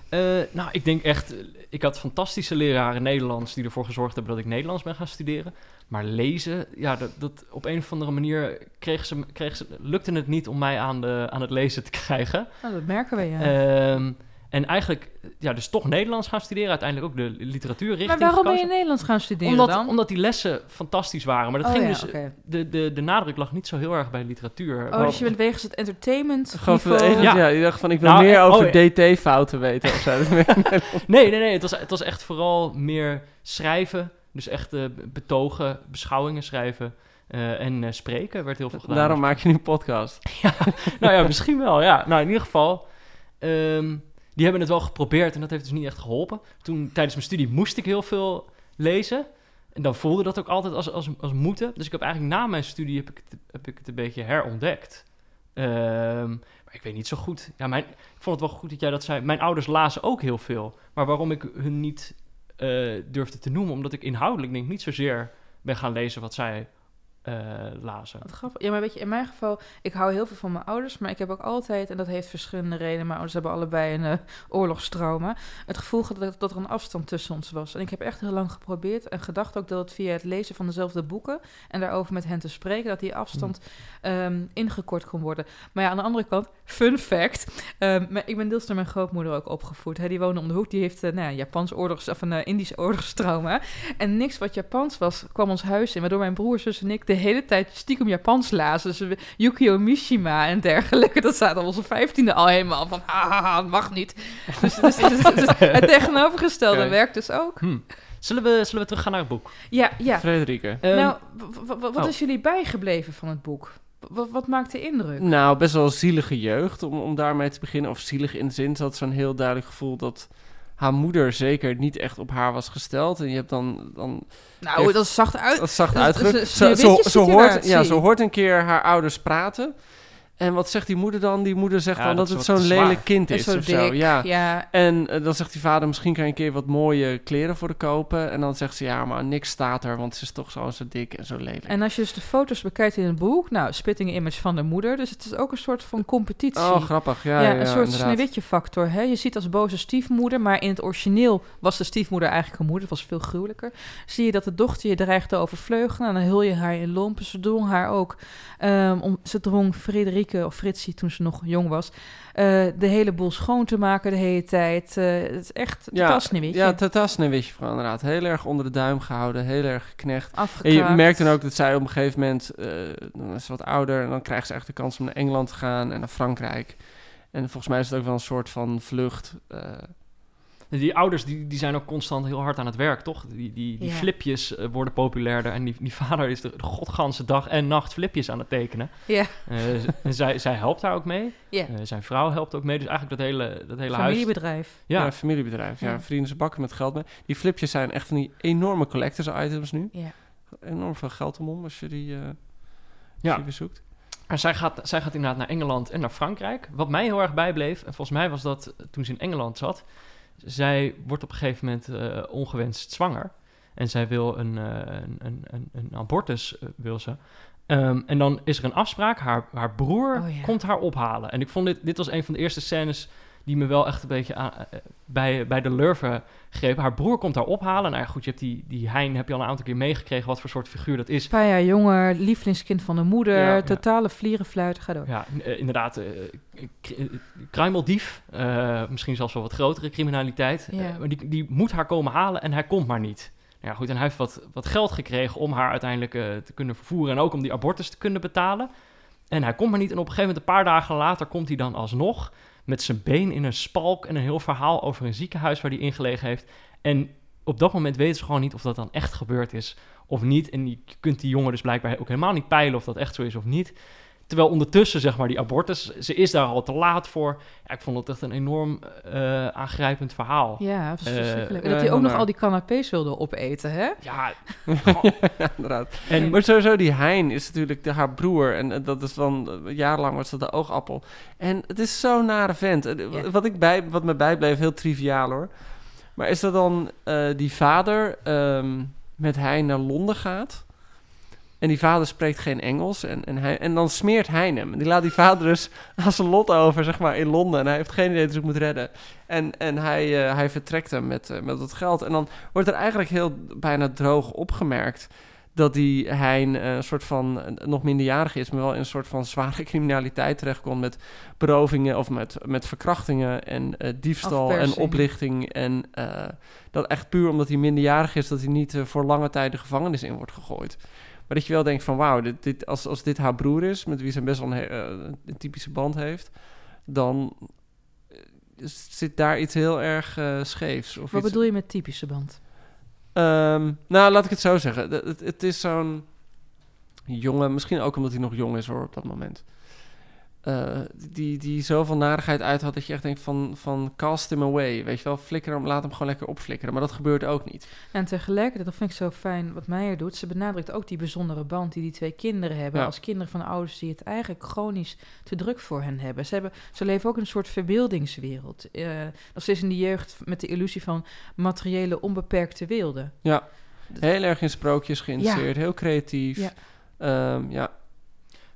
Eh, nou, ik denk echt... Ik had fantastische leraren Nederlands die ervoor gezorgd hebben dat ik Nederlands ben gaan studeren. Maar lezen, ja, dat, dat op een of andere manier kreeg ze, kreeg ze, lukte het niet om mij aan, de, aan het lezen te krijgen. Nou, dat merken we, ja. Ehm, en eigenlijk, ja, dus toch Nederlands gaan studeren. Uiteindelijk ook de literatuurrichting maar waarom ben je. Nederlands gaan studeren Omdat, dan? omdat die lessen fantastisch waren. Maar dat Oh ging ja, dus, de, de, de nadruk lag niet zo heel erg bij literatuur. Oh, dus je bent wegens het entertainment vanwege- Ja. ja. je dacht van ik wil Nou, meer eh, over oh, DT-fouten weten of zo. Nee, nee, nee. Het was, het was echt vooral meer schrijven. Dus echt eh, betogen, beschouwingen schrijven. eh, en eh, spreken werd heel veel gedaan. Daarom maak je nu een podcast. nou ja, misschien wel, ja. Nou, in ieder geval, ehm, die hebben het wel geprobeerd en dat heeft dus niet echt geholpen. Toen, tijdens mijn studie, moest ik heel veel lezen. En dan voelde dat ook altijd als, als, als moeten. Dus ik heb eigenlijk na mijn studie heb ik het, heb ik het een beetje herontdekt. Ehm, maar ik weet niet zo goed. Ja, mijn, ik vond het wel goed dat jij dat zei. Mijn ouders lazen ook heel veel. Maar waarom ik hun niet eh, durfde te noemen, omdat ik inhoudelijk denk niet zozeer ben gaan lezen wat zij lazen. Wat grappig. Ja, maar weet je, in mijn geval, ik hou heel veel van mijn ouders, maar ik heb ook altijd, en dat heeft verschillende redenen, mijn ouders hebben allebei een eh, oorlogstrauma, het gevoel dat, dat er een afstand tussen ons was. En ik heb echt heel lang geprobeerd en gedacht ook dat het via het lezen van dezelfde boeken en daarover met hen te spreken, dat die afstand ehm, ingekort kon worden. Maar ja, aan de andere kant, fun fact, ehm, maar ik ben deels door mijn grootmoeder ook opgevoed. Hè. Die woonde om de hoek, die heeft uh, nou, ja, Japans oorlogs, of een uh, Indisch oorlogstrauma. En niks wat Japans was, kwam ons huis in, waardoor mijn broer, zus en ik de hele tijd stiekem Japans lazen. Dus Yukio Mishima en dergelijke. Dat staat op onze vijftiende al helemaal van, haha, dat mag niet. Dus, dus, dus- dus het tegenovergestelde werkt dus ook. Hm. Zullen, we, zullen we teruggaan naar het boek? Ja, ja. Frederike. Ehm, nou, w- wat oh. is jullie bijgebleven van het boek? W- wat maakt de indruk? Nou, best wel zielige jeugd om, om daarmee te beginnen. Of zielig in de zin, ze had zo'n heel duidelijk gevoel dat haar moeder zeker niet echt op haar was gesteld. En je hebt dan, dan Nou, Heeft- dat is zacht uit. dat is zacht uitgedrukt. Ze, hoort, ja, ze hoort een keer haar ouders praten. En wat zegt die moeder dan? Die moeder zegt Ja, dan dat het zo'n lelijk kind is zo of dik. zo. Ja. ja. En eh, dan zegt die vader, misschien kan je een keer wat mooie kleren voor haar kopen. En dan zegt ze, ja, maar niks staat er, want ze is toch zo, zo dik en zo lelijk. En als je dus de foto's bekijkt in het boek, nou, spitting image van de moeder. Dus het is ook een soort van competitie. oh, grappig. Ja, Ja, ja, een soort sneeuwwitje factor. Hè? Je ziet als boze stiefmoeder, maar in het origineel was de stiefmoeder eigenlijk een moeder. Het was veel gruwelijker. Zie je dat de dochter je dreigt te overvleugelen en dan hul je haar in lompen. Ze drong haar ook, ehm, om, ze drong Of Fritsie toen ze nog jong was, eh, de hele boel schoon te maken de hele tijd. Eh, het is echt Ja, totaal sneeuwwitje. Ja, totaal sneeuwwitje vooral inderdaad. Heel erg onder de duim gehouden, heel erg geknecht. En Afgekraakt. je merkt dan ook dat zij op een gegeven moment, eh, dan is ze wat ouder en dan krijgt ze echt de kans om naar Engeland te gaan en naar Frankrijk. En volgens mij is het ook wel een soort van vlucht. Die ouders die, die zijn ook constant heel hard aan het werk, toch? Die, die, die Ja. flipjes eh, worden populairder. En die, die vader is de, godganse dag en nacht flipjes aan het tekenen. Ja. En zij, zij helpt daar ook mee. Ja. Eh, zijn vrouw helpt ook mee. Dus eigenlijk dat hele, dat hele huis... Familiebedrijf. ja. Ja, familiebedrijf. Ja. Ja. vrienden ze bakken met geld mee. Die flipjes zijn echt van die enorme collectors items nu. Ja. Enorm veel geld om om als je die, eh Ja. als je die bezoekt. Maar zij gaat, zij gaat inderdaad naar Engeland en naar Frankrijk. Wat mij heel erg bijbleef, en volgens mij was dat toen ze in Engeland zat. Zij wordt op een gegeven moment eh, ongewenst zwanger. En zij wil een, eh, een, een, een, abortus, eh, wil ze. Ehm, en dan is er een afspraak. Haar, haar broer Oh, ja. komt haar ophalen. En ik vond dit, dit was een van de eerste scènes die me wel echt een beetje aan, eh, bij, bij de lurven greep. Haar broer komt haar ophalen. Nou ja, goed, je hebt die, die Hein heb je al een aantal keer meegekregen wat voor soort figuur dat is. Een paar jaar jonger, lievelingskind van de moeder, Ja, ja. totale vlierenfluit, ga door. Ja, eh, inderdaad. eh, kruimeldief. misschien zelfs wel wat grotere criminaliteit. Ja. Maar die, die moet haar komen halen en hij komt maar niet. Nou ja, goed, en hij heeft wat, wat geld gekregen om haar uiteindelijk te kunnen vervoeren... en ook om die abortus te kunnen betalen. En hij komt maar niet. En op een gegeven moment, een paar dagen later, komt hij dan alsnog... met zijn been in een spalk en een heel verhaal over een ziekenhuis waar hij ingelegen heeft. En op dat moment weten ze gewoon niet of dat dan echt gebeurd is of niet. En je kunt die jongen dus blijkbaar ook helemaal niet peilen of dat echt zo is of niet. Terwijl ondertussen, zeg maar, die abortus, ze is daar al te laat voor. Ja, ik vond het echt een enorm eh, aangrijpend verhaal. Ja, dat is Eh, verschrikkelijk. En ja, dat hij ook nog al die canapés wilde opeten, hè? Ja, ja, inderdaad. en Maar sowieso, die Hein is natuurlijk de, haar broer. En eh, dat is dan eh, jarenlang was dat de oogappel. En het is zo'n nare vent. Eh, Ja. Wat, ik bij, wat me bijbleef, heel triviaal hoor. Maar is dat dan eh, die vader ehm, met Hein naar Londen gaat? En die vader spreekt geen Engels. En, en, hij, en dan smeert Hein hem. En die laat die vader dus aan zijn lot over, zeg maar, in Londen. En hij heeft geen idee dat hij moet redden. En, en hij, eh, hij vertrekt hem met, eh, met dat geld. En dan wordt er eigenlijk heel bijna droog opgemerkt dat die Hein eh, een soort van nog minderjarig is, maar wel in een soort van zware criminaliteit terechtkomt met berovingen of met, met verkrachtingen en diefstal Afpersing. en oplichting. En dat echt puur omdat hij minderjarig is, dat hij niet voor lange tijd de gevangenis in wordt gegooid. Maar dat je wel denkt van wauw, dit, dit, als, als dit haar broer is, met wie ze best wel een, eh, een typische band heeft, dan eh, zit daar iets heel erg eh, scheefs. Of Wat iets, bedoel je met typische band? Ehm, nou, laat ik het zo zeggen. Het, het, het is zo'n jongen, misschien ook omdat hij nog jong is hoor op dat moment. Eh, die, die zoveel narigheid uit had dat je echt denkt van, van cast him away. Weet je wel, flikker hem, laat hem gewoon lekker opflikkeren. Maar dat gebeurt ook niet. En tegelijkertijd, dat vind ik zo fijn wat Meijer doet. Ze benadrukt ook die bijzondere band die die twee kinderen hebben. Ja. Als kinderen van ouders die het eigenlijk chronisch te druk voor hen hebben. Ze, hebben, ze leven ook in een soort verbeeldingswereld. Eh nog steeds in de jeugd met de illusie van materiële onbeperkte wilde. Ja, heel erg in sprookjes geïnteresseerd, heel creatief. Ja. Ehm, ja.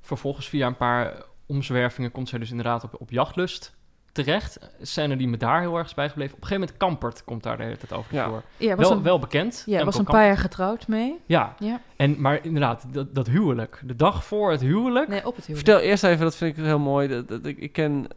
Vervolgens via een paar omzwervingen komt zij dus inderdaad op, op jachtlust terecht. Scène die me daar heel erg is bijgebleven. Op een gegeven moment Kampert komt daar de hele tijd over Ja. voor. Ja, was Wel, een, wel bekend. ja, was een Kampert. paar jaar getrouwd mee. Ja, Ja. en, maar inderdaad, dat, dat huwelijk. De dag voor het huwelijk. Nee, op het huwelijk. Vertel eerst even, dat vind ik heel mooi. Dat, dat, ik, ik ken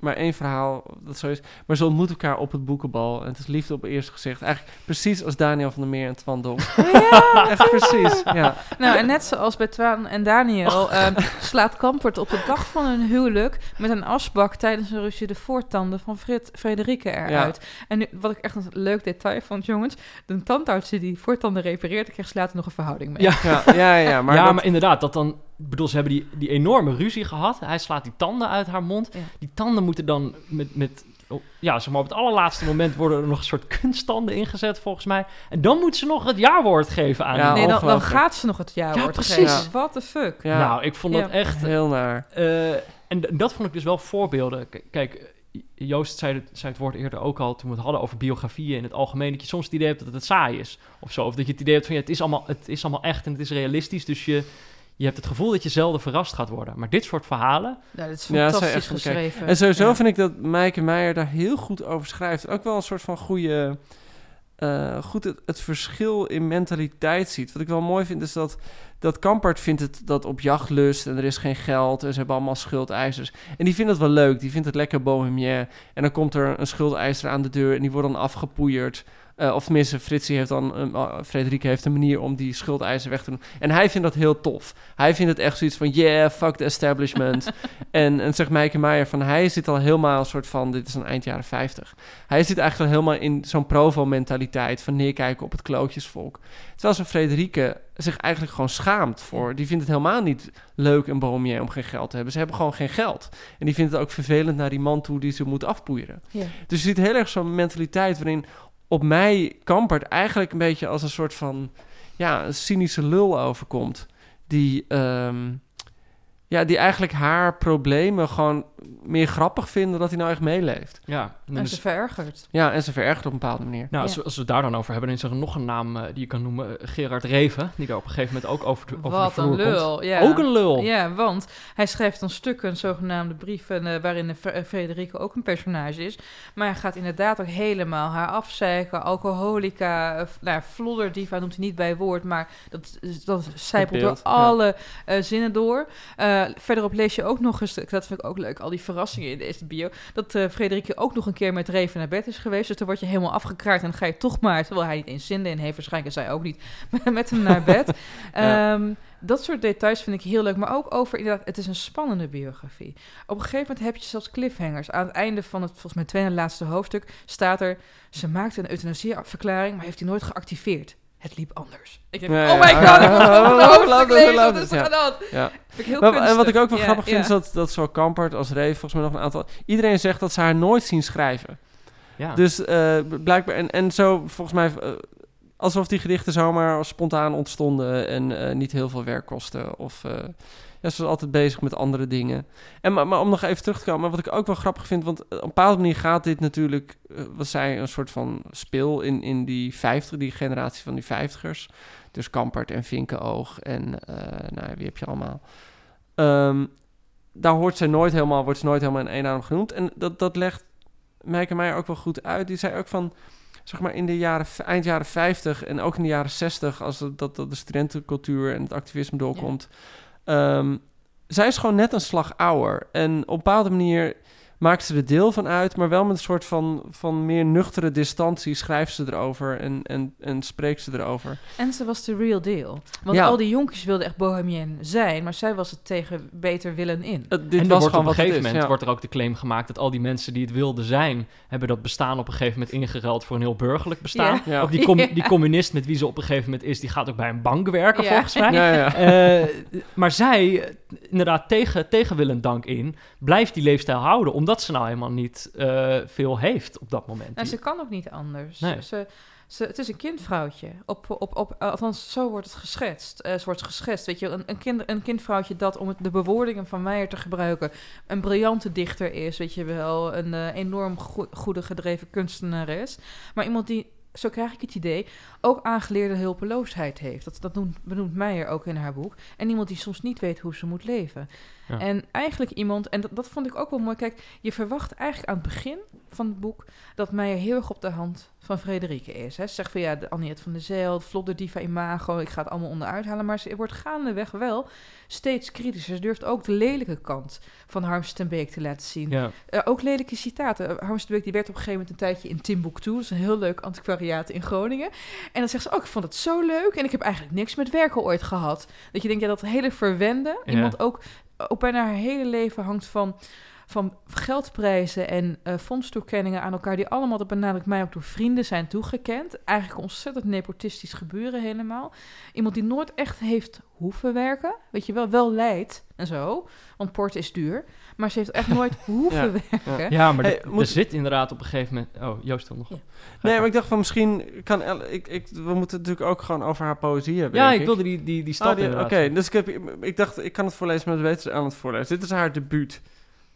maar één verhaal dat zo is. Maar ze ontmoeten elkaar op het boekenbal. En het is liefde op het eerste gezicht. Eigenlijk precies als Daniel van der Meer en Twan Dom. Ja. Echt precies, ja. Nou, en net zoals bij Twaan en Daniel ehm, slaat Kampert op de dag van hun huwelijk met een asbak tijdens een ruzie de voortanden van Frit, Frederike eruit. En nu, wat ik echt een leuk detail vond, jongens, de tandarts die die voortanden repareert, kreeg ze later nog een verhouding mee. Ja. Ja, ja, ja. Maar ja, dat- maar inderdaad, dat dan... ik bedoel, ze hebben die, die enorme ruzie gehad. Hij slaat die tanden uit haar mond. Ja. Die tanden moeten dan met... met oh, ja, zeg maar, op het allerlaatste moment worden er nog een soort kunsttanden ingezet, volgens mij. En dan moet ze nog het jaarwoord geven aan Ja, nee, dan, gaat ze nog het jaarwoord Ja, precies. geven. Ja. What the fuck? ja, Nou, ik vond dat echt... heel naar. Eh, en dat vond ik dus wel voorbeelden. K- kijk, Joost zei het, zei het woord eerder ook al toen we het hadden over biografieën in het algemeen. Dat je soms het idee hebt dat het saai is of zo. Of dat je het idee hebt van ja, het is allemaal, het is allemaal echt en het is realistisch. Dus je, je hebt het gevoel dat je zelden verrast gaat worden. Maar dit soort verhalen, Nou, dit is Ja, fantastisch echt kijk, geschreven. En sowieso Ja. vind ik dat Maaike Meijer daar heel goed over schrijft. Ook wel een soort van goede... eh, goed het, het verschil in mentaliteit ziet. Wat ik wel mooi vind is dat, dat Kampert vindt het dat op jachtlust en er is geen geld en ze hebben allemaal schuldeisers. En die vindt het wel leuk, die vindt het lekker bohemien. En dan komt er een schuldeiser aan de deur en die wordt dan afgepoeierd. Eh, of tenminste, Fritsie heeft dan, een- uh, Frederike heeft een manier om die schuldeiser weg te doen. En hij vindt dat heel tof. Hij vindt het echt zoiets van, yeah, fuck the establishment. en, en zegt Meike Meijer van, hij zit al helemaal een soort van, dit is een eind jaren 50. Hij zit eigenlijk al helemaal in zo'n provo-mentaliteit van neerkijken op het klootjesvolk. Terwijl zijn Frederike zich eigenlijk gewoon schaamt voor. Die vindt het helemaal niet leuk en bohemien om geen geld te hebben. Ze hebben gewoon geen geld. En die vindt het ook vervelend naar die man toe die ze moet afpoeieren. Ja. Dus je ziet heel erg zo'n mentaliteit waarin op mij Kampert eigenlijk een beetje als een soort van ja, een cynische lul overkomt. Die, ehm, ja, die eigenlijk haar problemen gewoon meer grappig vinden dat hij nou echt meeleeft. ja. en En dus- ze verergert. Ja, en ze verergert op een bepaalde manier. nou, Ja. als, we, als we het daar dan over hebben, dan is er nog een naam eh, die je kan noemen. eh, Gerard Reven, die daar op een gegeven moment ook over de, over de Wat vloer een komt. lul. Ja. Ook een lul. Ja, want hij schrijft dan stukken, een zogenaamde brieven, eh, waarin de Fre- Frederike ook een personage is. Maar hij gaat inderdaad ook helemaal haar afzeiken. Alcoholica, f- nou, flodderdiva noemt hij niet bij woord, maar dat, dat zijpelt door ja. alle zinnen door. Eh, verderop lees je ook nog eens, dat vind ik ook leuk, al die verrassingen in deze bio, dat eh Frederike ook nog een keer met Reven naar bed is geweest. Dus dan word je helemaal afgekraakt en dan ga je toch maar, terwijl hij niet eens zin in heeft, waarschijnlijk zij ook niet, met hem naar bed. Ja. Ehm, dat soort details vind ik heel leuk. Maar ook over, inderdaad, het is een spannende biografie. Op een gegeven moment heb je zelfs cliffhangers. Aan het einde van het, volgens mij, tweede en laatste hoofdstuk... staat er, ze maakte een euthanasieverklaring... maar heeft die nooit geactiveerd. Het liep anders. Ik denk, Ja, oh my god, ik het Wat het, is er ja. aan hand? Ja. Vind ik heel Maar- en wat ik ook wel Ja, grappig vind, is dat, dat zowel Kampert als Reef, volgens mij nog een aantal... Iedereen zegt dat ze haar nooit zien schrijven. Ja. Dus eh, blijkbaar... En, en zo, volgens mij... eh, alsof die gedichten zomaar spontaan ontstonden en eh, niet heel veel werk kosten. Of... eh, ja, ze was altijd bezig met andere dingen. En, maar, maar om nog even terug te komen, wat ik ook wel grappig vind... want op een bepaalde manier gaat dit natuurlijk... eh, wat zij een soort van speel in, in die 50, die generatie van die vijftigers. Dus Kampert en Vinkenoog en... eh nou, wie heb je allemaal? Ehm, daar hoort ze nooit helemaal, wordt ze nooit helemaal in één naam genoemd. En dat, dat legt Meike Meijer ook wel goed uit. Die zei ook van... zeg maar in de jaren, eind jaren 50 en ook in de jaren 60, als dat, dat de studentencultuur en het activisme doorkomt. Ehm, zij is gewoon net een slag ouder. En op een bepaalde manier maakt ze er deel van uit, maar wel met een soort van, van meer nuchtere distantie schrijft ze erover en, en, en spreekt ze erover. En ze was de real deal. Want Ja. al die jonkies wilden echt bohemien zijn, maar zij was het tegen beter willen in. Dit en was wordt gewoon op een gegeven is, moment ja. wordt er ook de claim gemaakt dat al die mensen die het wilden zijn, hebben dat bestaan op een gegeven moment ingeruild voor een heel burgerlijk bestaan. Ja. Ja. Ook die, com- Ja. die communist met wie ze op een gegeven moment is, die gaat ook bij een bank werken Ja. volgens mij. Ja, ja. Eh, maar zij, inderdaad, tegen, tegen Willem Dank in, blijft die leefstijl houden, omdat ze nou helemaal niet eh, veel heeft op dat moment. Nou, ze kan ook niet anders. Nee. Ze, ze, het is een kindvrouwtje. Op, op, op, althans, zo wordt het geschetst. Eh, ze wordt geschetst, weet je. Een, een, kind, een kindvrouwtje dat, om het, de bewoordingen van Meijer te gebruiken... een briljante dichter is, weet je wel. Een eh, enorm goe- goede gedreven kunstenaar is. Maar iemand die, zo krijg ik het idee... ook aangeleerde hulpeloosheid heeft. Dat, dat noemt, benoemt Meijer ook in haar boek. En iemand die soms niet weet hoe ze moet leven. Ja. En eigenlijk iemand, en dat, dat vond ik ook wel mooi. Kijk, je verwacht eigenlijk aan het begin van het boek dat Meijer heel erg op de hand van Frederike is. Hè. Ze zegt van ja, de Anniette van der Zijl, vlot de diva imago, ik ga het allemaal onderuit halen. Maar ze wordt gaandeweg wel steeds kritischer. Ze durft ook de lelijke kant van Harms ten Beek te laten zien. Ja. Eh, ook lelijke citaten. Uh, Harms de Beek die werd op een gegeven moment een tijdje in Timbuktu. Dat is een heel leuk antiquariaat in Groningen. En dan zegt ze ook, ik vond het zo leuk. En ik heb eigenlijk niks met werken ooit gehad. Dat je denkt, ja, dat hele verwende. Ja. Iemand ook, ook bijna haar hele leven hangt van, van geldprijzen en eh fondstoekenningen aan elkaar. Die allemaal, dat benadrukt mij ook door vrienden zijn toegekend. Eigenlijk ontzettend nepotistisch gebeuren helemaal. Iemand die nooit echt heeft hoeven werken. Weet je wel, wel leidt en zo. Want port is duur. Maar ze heeft echt nooit hoeven werken. Ja, maar Hey, er- moet- er zit inderdaad op een gegeven moment... Oh, Joost wil nog. Ja. Nee, maar ik dacht van misschien kan Elle, ik, ik, we moeten het natuurlijk ook gewoon over haar poëzie hebben. Ja, denk ik wilde die, die, die stap die- inderdaad. Oké, dus ik, heb, ik dacht, ik kan het voorlezen, maar dat weten ze aan het voorlezen. Dit is haar debuut.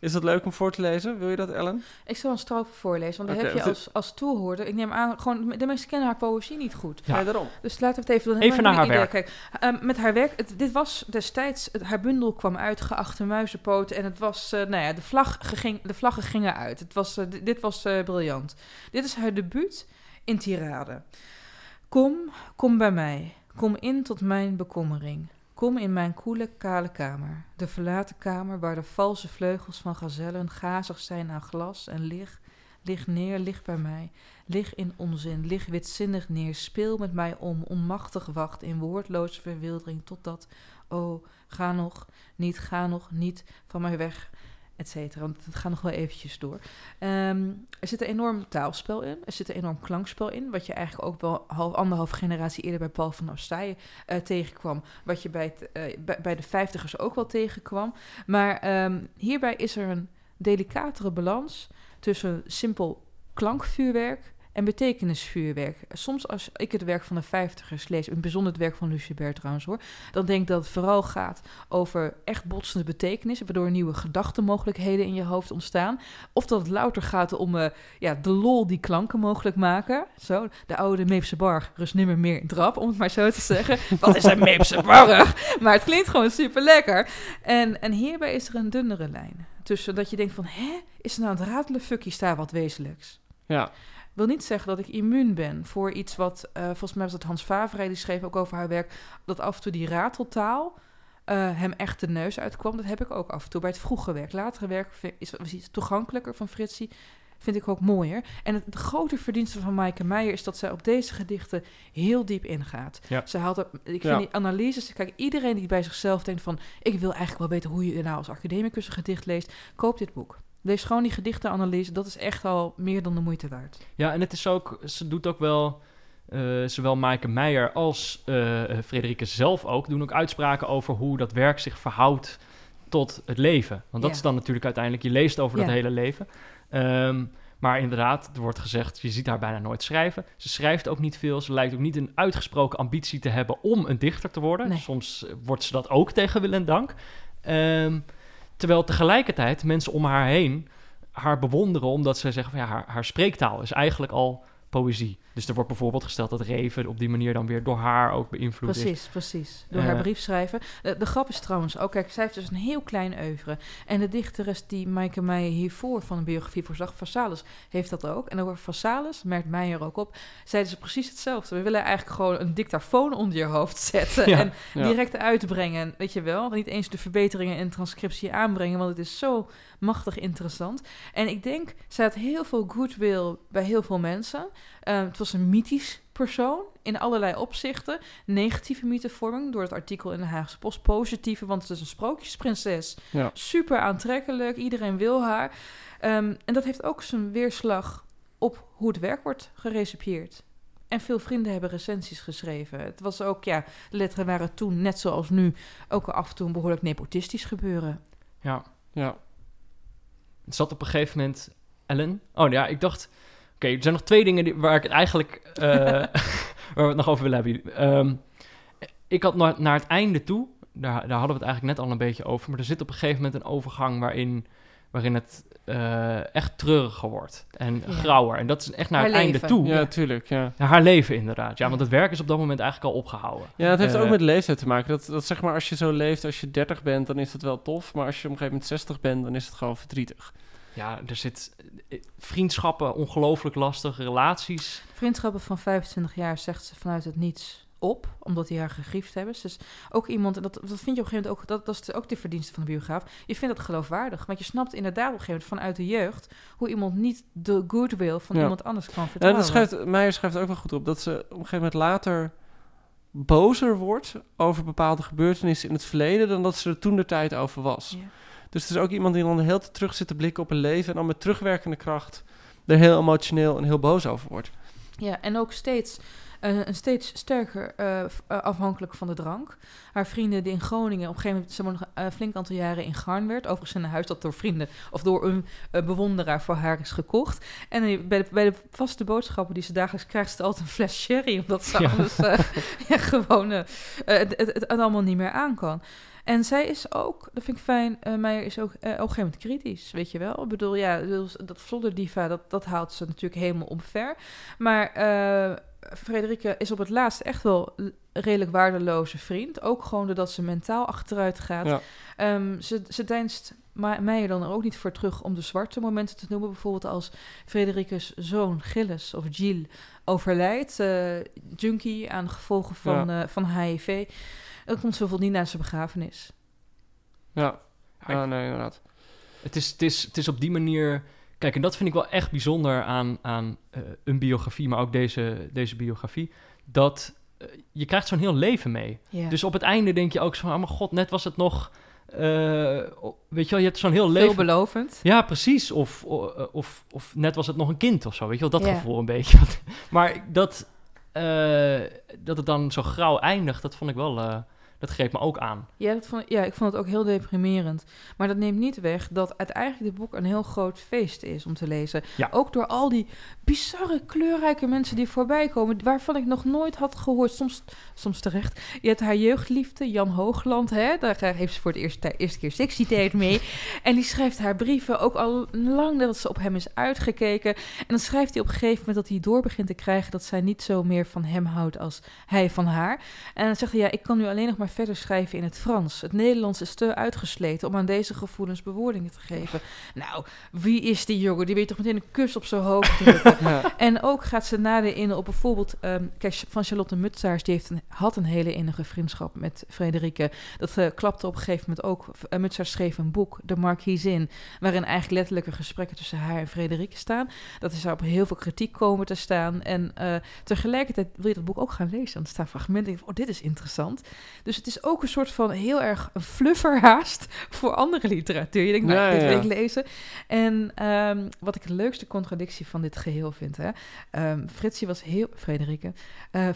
Is dat leuk om voor te lezen? Wil je dat, Ellen? Ik zal een strofe voorlezen, want dan heb je als, als toehoorder... Ik neem aan, gewoon, de mensen kennen haar poëzie niet goed. Ja. daarom. Dus laten we het even doen. Even naar haar idee. Kijk, ehm, met haar werk, het, dit was destijds, het, haar bundel kwam uit, geachte muizenpoten. En het was, eh, nou ja, de, vlag ging, de vlaggen gingen uit. Het was, eh, dit, dit was eh, briljant. Dit is haar debuut in tirade. Kom, kom bij mij. Kom in tot mijn bekommering. Kom in mijn koele, kale kamer. De verlaten kamer waar de valse vleugels van gazellen gazig zijn aan glas en lig. Lig neer, lig bij mij. Lig in onzin, lig witzinnig neer. Speel met mij om, onmachtig wacht in woordloze verwildering. Totdat, oh, ga nog, niet, ga nog, niet van mij weg, et cetera. Want het gaat nog wel eventjes door. Ehm, er zit een enorm taalspel in. Er zit een enorm klankspel in. Wat je eigenlijk ook wel half, anderhalf generatie eerder bij Paul van Ostaaien eh, tegenkwam. Wat je eh, bij de vijftigers ook wel tegenkwam. Maar ehm, hierbij is er een delicatere balans tussen simpel klankvuurwerk en betekenisvuurwerk. Soms als ik het werk van de vijftigers lees, het bijzonder het werk van Lucie Bert trouwens hoor, dan denk ik dat het vooral gaat over echt botsende betekenissen, waardoor nieuwe gedachtenmogelijkheden in je hoofd ontstaan. Of dat het louter gaat om eh, ja, de lol die klanken mogelijk maken. Zo, de oude Meepse bar rust nimmer meer in drap, om het maar zo te zeggen. Wat is een Meepse barg? Maar het klinkt gewoon super lekker. En, en hierbij is er een dunnere lijn. Tussen dat je denkt van, hè, is er nou ratelen fuckie daar wat wezenlijks? Ja. wil niet zeggen dat ik immuun ben voor iets wat, eh, volgens mij was het Hans Favré, die schreef ook over haar werk, dat af en toe die rateltaal eh, hem echt de neus uitkwam. Dat heb ik ook af en toe bij het vroege werk. Latere werk is, was iets toegankelijker van Fritsie, vind ik ook mooier. En het, grote verdienste van Maaike Meijer is dat zij op deze gedichten heel diep ingaat. Ja. Ze haalt ik vind Ja. die analyses, kijk, iedereen die bij zichzelf denkt van, ik wil eigenlijk wel weten hoe je nou als academicus een gedicht leest, koop dit boek. Lees gewoon die gedichtenanalyse, dat is echt al meer dan de moeite waard. Ja, en het is ook, ze doet ook wel, eh, zowel Maaike Meijer als eh, Frederike zelf ook, doen ook uitspraken over hoe dat werk zich verhoudt tot het leven. Want dat is dan natuurlijk uiteindelijk, je leest over dat hele leven. Ehm, maar inderdaad, er wordt gezegd, je ziet haar bijna nooit schrijven. Ze schrijft ook niet veel. Ze lijkt ook niet een uitgesproken ambitie te hebben om een dichter te worden. Nee. Soms wordt ze dat ook tegen wil en dank. Ehm, terwijl tegelijkertijd mensen om haar heen haar bewonderen omdat zij zeggen van ja, haar, haar spreektaal is eigenlijk al poëzie. Dus er wordt bijvoorbeeld gesteld dat Reven op die manier dan weer door haar ook beïnvloed is. Precies, precies. Door Eh. haar brief schrijven. De, de grap is trouwens ook, kijk, zij heeft dus een heel klein oeuvre. En de dichteres die Maaike Meijer hiervoor van een biografie voorzag, Vassalis, heeft dat ook. En over Vassalis, merkt Meijer ook op, zeiden ze precies hetzelfde. We willen eigenlijk gewoon een dictafoon onder je hoofd zetten Ja, en ja. direct uitbrengen. Weet je wel, niet eens de verbeteringen in transcriptie aanbrengen, want het is zo machtig interessant. En ik denk, zij had heel veel goodwill bij heel veel mensen. Eh, het was een mythisch persoon in allerlei opzichten. Negatieve mythevorming door het artikel in de Haagse Post. Positieve, want het is een sprookjesprinses. Ja. Super aantrekkelijk, iedereen wil haar. Ehm, en dat heeft ook zijn weerslag op hoe het werk wordt gerecepieerd. En veel vrienden hebben recensies geschreven. Het was ook, ja, de letteren waren toen, net zoals nu, ook af en toe een behoorlijk nepotistisch gebeuren. Ja. Ja. Het zat op een gegeven moment Ellen. Oh ja, ik dacht. Oké, er zijn nog twee dingen die, waar ik het eigenlijk. eh, waar we het nog over willen hebben. Ehm, ik had naar, naar het einde toe. Daar, daar hadden we het eigenlijk net al een beetje over. Maar er zit op een gegeven moment een overgang waarin, waarin het eh, echt treuriger wordt. En Ja. grauwer. En dat is echt naar Haar het einde toe. Ja, tuurlijk, ja. Ja, haar leven inderdaad. Ja, Ja. want het werk is op dat moment eigenlijk al opgehouden. Ja, het heeft Eh, ook met leeftijd te maken. Dat, dat zeg maar, als je zo leeft, als je 30 bent, dan is dat wel tof. Maar als je op een gegeven moment 60 bent, dan is het gewoon verdrietig. Ja, er zit eh, vriendschappen ongelooflijk lastig, relaties. Vriendschappen van 25 jaar zegt ze vanuit het niets op, omdat die haar gegriefd hebben. Dus ook iemand, en dat, dat vind je op een gegeven moment ook, dat, dat is ook de verdienste van de biograaf. Je vindt dat geloofwaardig, want je snapt inderdaad op een gegeven moment vanuit de jeugd hoe iemand niet de goodwill van Ja. iemand anders kan Ja, vertrouwen. dat schrijft, Meijer schrijft ook wel goed op dat ze op een gegeven moment later bozer wordt over bepaalde gebeurtenissen in het verleden dan dat ze er toen de tijd over was. Ja. Dus het is ook iemand die dan de hele tijd terug zit te blikken op een leven en dan met terugwerkende kracht er heel emotioneel en heel boos over wordt. Ja, en ook steeds, eh, een steeds sterker eh, eh, afhankelijk van de drank. Haar vrienden die in Groningen, op een gegeven moment, ze nog een flink aantal jaren in Garn werd. Overigens in een huis dat door vrienden of door een bewonderaar voor haar is gekocht. En bij de, bij de vaste boodschappen die ze dagelijks krijgt, ze altijd een fles sherry. Omdat ze Ja. anders ja, gewoon het, het, het allemaal niet meer aan kan. En zij is ook, dat vind ik fijn, eh Meijer is ook eh, op een gegeven moment kritisch, weet je wel. Ik bedoel, ja, dus dat Vlodderdiva, dat, dat haalt ze natuurlijk helemaal omver. Maar eh Frederike is op het laatst echt wel een redelijk waardeloze vriend. Ook gewoon doordat ze mentaal achteruit gaat. Ja. Ehm, ze, ze deinst Meijer dan er ook niet voor terug om de zwarte momenten te noemen. Bijvoorbeeld als Fredericus zoon Gilles of Gilles overlijdt. junkie aan de gevolgen van, van HIV. Dan komt bijvoorbeeld niet naar zijn begrafenis. Ja, Ja, nee, inderdaad. Het is, het, is, het is op die manier. Kijk, en dat vind ik wel echt bijzonder aan, aan eh, een biografie, maar ook deze, deze biografie. Dat eh, je krijgt zo'n heel leven mee. Ja. Dus op het einde denk je ook zo van, oh mijn god, net was het nog. eh, weet je wel, je hebt zo'n heel leven. Veelbelovend. Ja, precies. Of, of, of net was het nog een kind of zo. Weet je wel, dat Ja. gevoel een beetje. maar dat, eh, dat het dan zo grauw eindigt, dat vond ik wel. Dat greep me ook aan. Ja, dat vond, ja, ik vond het ook heel deprimerend. Maar dat neemt niet weg dat uiteindelijk dit boek een heel groot feest is om te lezen. Ja. Ook door al die bizarre, kleurrijke mensen die voorbij komen, waarvan ik nog nooit had gehoord. Soms, soms terecht. Je hebt haar jeugdliefde, Jan Hoogland, hè? daar heeft ze voor het eerst, eerste keer sexy date mee. en die schrijft haar brieven ook al lang dat ze op hem is uitgekeken. En dan schrijft hij op een gegeven moment dat hij door begint te krijgen dat zij niet zo meer van hem houdt als hij van haar. En dan zegt hij, ja, ik kan nu alleen nog maar verder schrijven in het Frans. Het Nederlands is te uitgesleten om aan deze gevoelens bewoordingen te geven. Nou, wie is die jongen? Die weet toch meteen een kus op zijn hoofd drukken. Ja. En ook gaat ze naden in op bijvoorbeeld... ehm, kijk, van Charlotte Mutsaars, die heeft een, had een hele innige vriendschap met Frederike. Dat eh, klapte op een gegeven moment ook. Uh, Mutsaars schreef een boek, De Marquiesin... waarin eigenlijk letterlijke gesprekken tussen haar en Frederike staan. Dat is op heel veel kritiek komen te staan. En eh, tegelijkertijd wil je dat boek ook gaan lezen. Want er staan fragmenten in, oh, dit is interessant. Dus het is ook een soort van heel erg een fluffer haast voor andere literatuur. Je denkt, nou, Ja, dit wil ik lezen. En ehm, wat ik de leukste contradictie van dit geheel vind, hè. ehm Fritsie was heel... Frederike.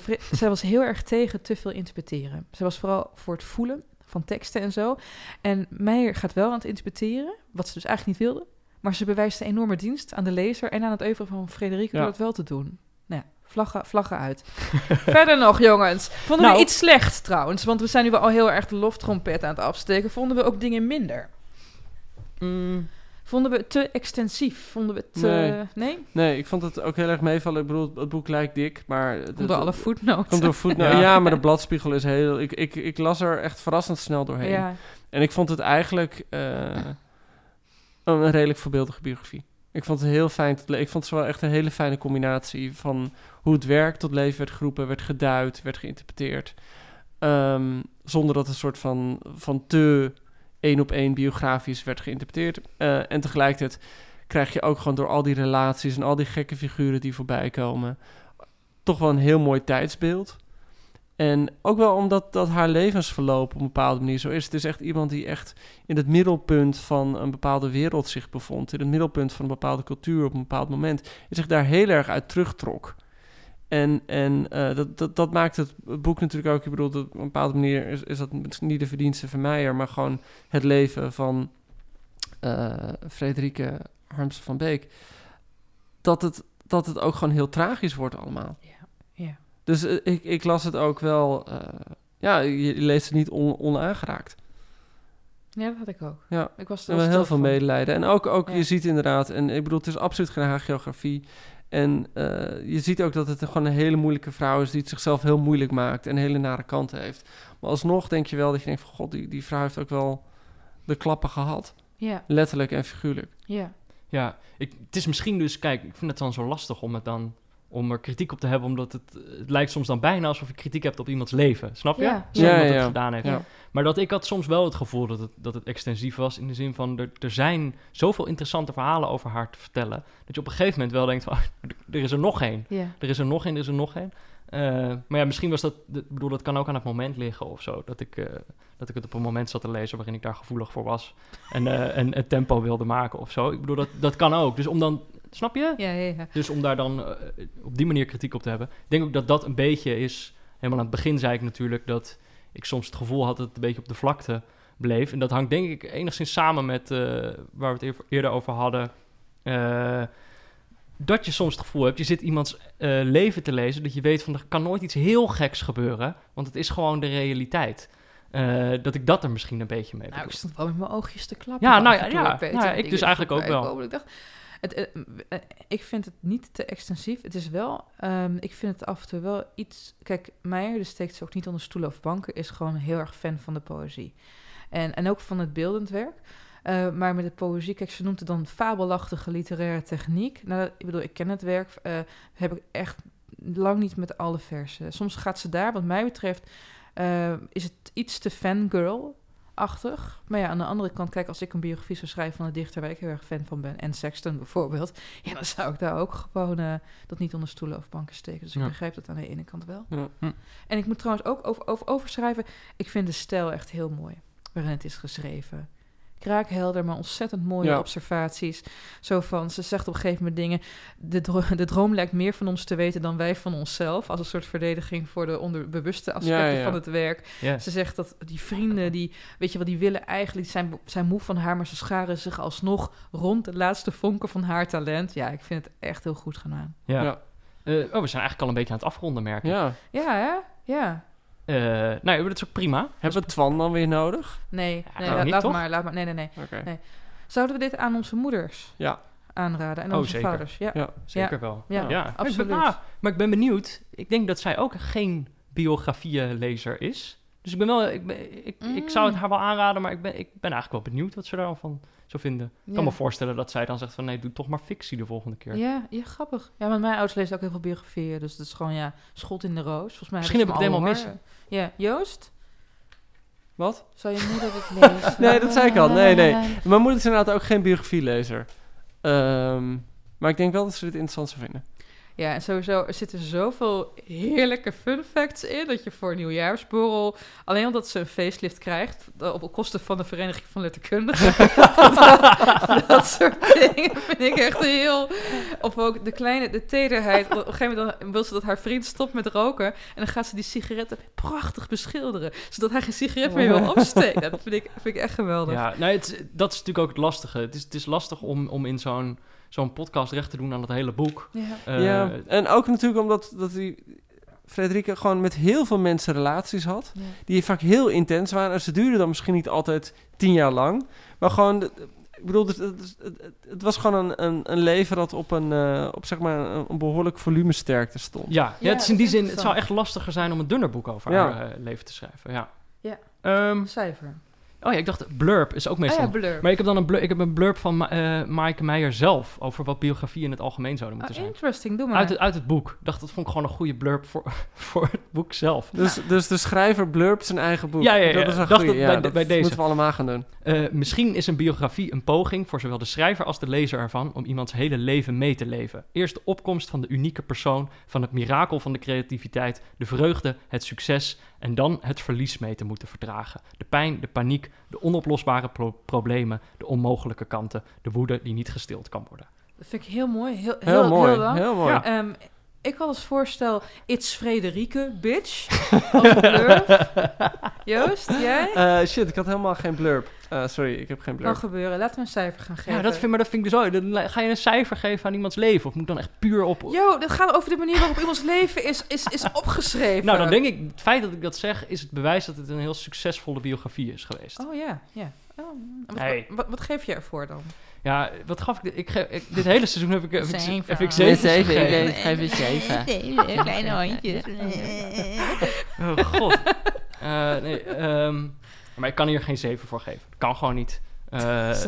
Fri- zij was heel erg tegen te veel interpreteren. Ze was vooral voor het voelen van teksten en zo. En Meijer gaat wel aan het interpreteren, wat ze dus eigenlijk niet wilde. Maar ze bewijst een enorme dienst aan de lezer en aan het oeuvre van Frederike Ja. door het wel te doen. Nou vlaggen, vlaggen uit. Verder nog, jongens. Vonden Nou- we iets slecht trouwens? Want we zijn nu wel al heel erg de loftrompet aan het afsteken. Vonden we ook dingen minder? Mm, Vonden we het te extensief? Vonden we het te... Nee. Nee? Nee, ik vond het ook heel erg meevallen. Ik bedoel, het boek lijkt dik, maar... het- Komt door alle voetnoten. Komt door voetnoten. Ja. Ja. maar de bladspiegel is heel... Ik, ik, ik las er echt verrassend snel doorheen. Ja, En ik vond het eigenlijk eh, een redelijk voorbeeldige biografie. Ik vond het heel fijn. Ik vond het wel echt een hele fijne combinatie van hoe het werk tot leven werd geroepen, werd geduid, werd geïnterpreteerd. Ehm, zonder dat een soort van, van te één op één biografisch werd geïnterpreteerd. Eh, en tegelijkertijd krijg je ook gewoon door al die relaties en al die gekke figuren die voorbij komen, toch wel een heel mooi tijdsbeeld. En ook wel omdat dat haar levensverloop op een bepaalde manier zo is. Het is echt iemand die echt in het middelpunt van een bepaalde wereld zich bevond. In het middelpunt van een bepaalde cultuur op een bepaald moment. En zich daar heel erg uit terugtrok. En, en eh, dat, dat, dat maakt het boek natuurlijk ook... Ik bedoel, op een bepaalde manier is, is dat niet de verdienste van Meijer... maar gewoon het leven van eh Frederike Harmsen van Beek. Dat het, dat het ook gewoon heel tragisch wordt allemaal. Ja. Dus eh, ik, ik las het ook wel... eh, ja, je, leest het niet on, onaangeraakt. ja, dat had ik ook. Ja. Ik was Er heel veel van. medelijden. En ook, ook Ja. je ziet inderdaad, en ik bedoel, het is absoluut geen hagiografie. En eh, je ziet ook dat het gewoon een hele moeilijke vrouw is die het zichzelf heel moeilijk maakt en hele nare kanten heeft. Maar alsnog denk je wel dat je denkt van god, die, die vrouw heeft ook wel de klappen gehad. Ja, Letterlijk en figuurlijk. ja. Ja, ik, het is misschien dus, kijk, ik vind het dan zo lastig om het dan om er kritiek op te hebben, omdat het, het lijkt soms dan bijna alsof je kritiek hebt op iemands leven. Snap je? Ja, Zonder ja, dat ja. het gedaan heeft. Ja. Maar dat ik had soms wel het gevoel dat het, dat het extensief was. In de zin van, er, er zijn zoveel interessante verhalen over haar te vertellen. Dat je op een gegeven moment wel denkt van, er is er nog één. Ja. Er is er nog één, er is er nog één. Eh, maar ja, misschien was dat, ik bedoel, dat kan ook aan het moment liggen of zo. Dat ik, eh, dat ik het op een moment zat te lezen waarin ik daar gevoelig voor was. En, eh, en het tempo wilde maken of zo. Ik bedoel, dat, dat kan ook. Dus om dan, snap je? Ja, ja, ja. Dus om daar dan eh, op die manier kritiek op te hebben. Ik denk ook dat dat een beetje is. Helemaal aan het begin zei ik natuurlijk dat ik soms het gevoel had dat het een beetje op de vlakte bleef. En dat hangt denk ik enigszins samen met eh, waar we het eer- eerder over hadden. Eh, dat je soms het gevoel hebt, je zit iemands leven te lezen, dat je weet van er kan nooit iets heel geks gebeuren, want het is gewoon de realiteit. Dat ik dat er misschien een beetje mee Nou, ik stond wel met mijn oogjes te klappen. Ja, nou en ja, ja. Nou ja, ik dus eigenlijk ook wel. Ik dacht, eh, eh, ik vind het niet te extensief. Het is wel, ehm, ik vind het af en toe wel iets... Kijk, Meijer, dus steekt ze ook niet onder stoelen of banken, is gewoon heel erg fan van de poëzie. En, en ook van het beeldend werk. Eh, maar met de poëzie, kijk, ze noemt het dan fabelachtige literaire techniek. Nou, ik bedoel, ik ken het werk, heb ik echt lang niet met alle versen. Soms gaat ze daar, wat mij betreft, is het iets te fangirl-achtig. Maar ja, aan de andere kant, kijk, als ik een biografie zou schrijven van een dichter waar ik heel erg fan van ben, en Sexton bijvoorbeeld, ja, dan zou ik daar ook gewoon eh, dat niet onder stoelen of banken steken. Dus ik Ja. begrijp dat aan de ene kant wel. Ja. Hm. En ik moet trouwens ook over, over, overschrijven, ik vind de stijl echt heel mooi, waarin het is geschreven. Kraakhelder, maar ontzettend mooie Ja. observaties. Zo van, ze zegt op een gegeven moment dingen... De, dro- de droom lijkt meer van ons te weten dan wij van onszelf. Als een soort verdediging voor de onderbewuste aspecten Ja, ja. van het werk. Ze zegt dat die vrienden, die, weet je wel, die willen eigenlijk, zijn, zijn moe van haar, maar ze scharen zich alsnog rond de laatste vonken van haar talent. Ja, ik vind het echt heel goed gedaan. Ja. Ja. Eh, oh, we zijn eigenlijk al een beetje aan het afronden, merk ik. Ja. Ja, hè? Ja. Eh, nou, ja, dat is ook prima. Hebben we Twan dan weer nodig? Nee, Ja, nee la- niet, laat toch? maar, laat maar. Nee, nee, nee. Nee. Zouden we dit aan onze moeders Ja. aanraden en Oh, onze zeker. vaders? Ja, Ja. Zeker wel. ja, Ja, absoluut. Ik ben, ah, maar ik ben benieuwd. Ik denk dat zij ook geen biografieënlezer is. Dus ik ben wel, ik, ben, ik, ik zou het Mm. haar wel aanraden, maar ik ben, ik ben eigenlijk wel benieuwd wat ze daarvan zou vinden. Ik Ja. kan me voorstellen dat zij dan zegt van nee, doe toch maar fictie de volgende keer. Ja, ja, grappig. Ja, want mijn ouders lezen ook heel veel biografieën, dus het is gewoon, ja, schot in de roos. Volgens mij Misschien heb ik het al, helemaal hoor. Ja, Joost? Wat? Zou je moeder dit lezen? Nee, dat zei ik al. Nee, nee. Mijn moeder is inderdaad ook geen biografielezer. Ehm, maar ik denk wel dat ze dit interessant zou vinden. Ja, en sowieso, er zitten zoveel heerlijke fun facts in... dat je voor een nieuwjaarsborrel... alleen omdat ze een facelift krijgt... op kosten van de Vereniging van Letterkundigen... dat, soort dingen vind ik echt heel... Of ook de kleine, de tederheid. Op een gegeven moment wil ze dat haar vriend stopt met roken... en dan gaat ze die sigaretten prachtig beschilderen... zodat hij geen sigaret meer wil opsteken. Dat vind ik, vind ik echt geweldig. Ja, nou, het, dat is natuurlijk ook het lastige. Het is, het is lastig om, om in zo'n zo'n podcast recht te doen aan het hele boek. Ja. Eh, ja. En ook natuurlijk omdat dat die Frederike gewoon met heel veel mensen relaties had. Ja. Die vaak heel intens waren. En ze duurden dan misschien niet altijd tien jaar lang. Maar gewoon, Ik bedoel, het, het, het, was gewoon een, een, een leven dat op een, eh, op zeg maar een, een behoorlijk volumesterkte stond. Ja, ja, Ja, het is in die zin, het zou echt lastiger zijn om een dunner boek over Ja. haar eh, leven te schrijven. Ja. Ja. Ehm, Cijfer. Oh ja, ik dacht blurb is ook Ah meestal. ja, blur. maar ik heb dan een blurb, ik heb een blurb van eh Maaike Meijer zelf over wat biografie in het algemeen zouden moeten Ah, zijn. interesting, doe maar. Uit het, uit het boek. Ik dacht, dat vond ik gewoon een goede blurb voor, voor het boek zelf. Dus, dus de schrijver blurbt zijn eigen boek. Ja, ja, ja. Dat is een Dacht goeie. dat Ja, bij dat bij deze. moeten we allemaal gaan doen. Eh, misschien is een biografie een poging voor zowel de schrijver als de lezer ervan om iemands hele leven mee te leven. Eerst de opkomst van de unieke persoon, van het mirakel van de creativiteit, de vreugde, het succes en dan het verlies mee te moeten verdragen. De pijn, de paniek, de onoplosbare pro- problemen, de onmogelijke kanten, de woede die niet gestild kan worden. Dat vind ik heel mooi. Heel, Heel, heel, mooi. Heel lang. heel mooi. Ja. Ehm, ik had als voorstel It's Frederike, bitch. Als blurb. Joost, jij? Eh, shit, ik had helemaal geen blurb. Eh, sorry, ik heb geen Kan blurb. gebeuren. Laten we een cijfer gaan geven. Ja, dat vind, maar dat vind ik dus ook. Dan Ga je een cijfer geven aan iemands leven? Of moet ik dan echt puur op... Yo, dat gaat over de manier waarop iemands leven is, is, is opgeschreven. Nou, dan denk ik, het feit dat ik dat zeg, is het bewijs dat het een heel succesvolle biografie is geweest. Oh ja, ja. Oh, wat, Nee. wat, wat geef je ervoor dan? Ja, wat gaf ik dit? Ik ge- ik, dit hele seizoen heb ik, heb ik, Zeven. heb ik zeven zeven, gegeven. ik geef een zeven. Zeven kleine hondjes. Oh god. Eh, nee, ehm, maar ik kan hier geen 7 voor geven. Kan gewoon niet. Eh, 7,1.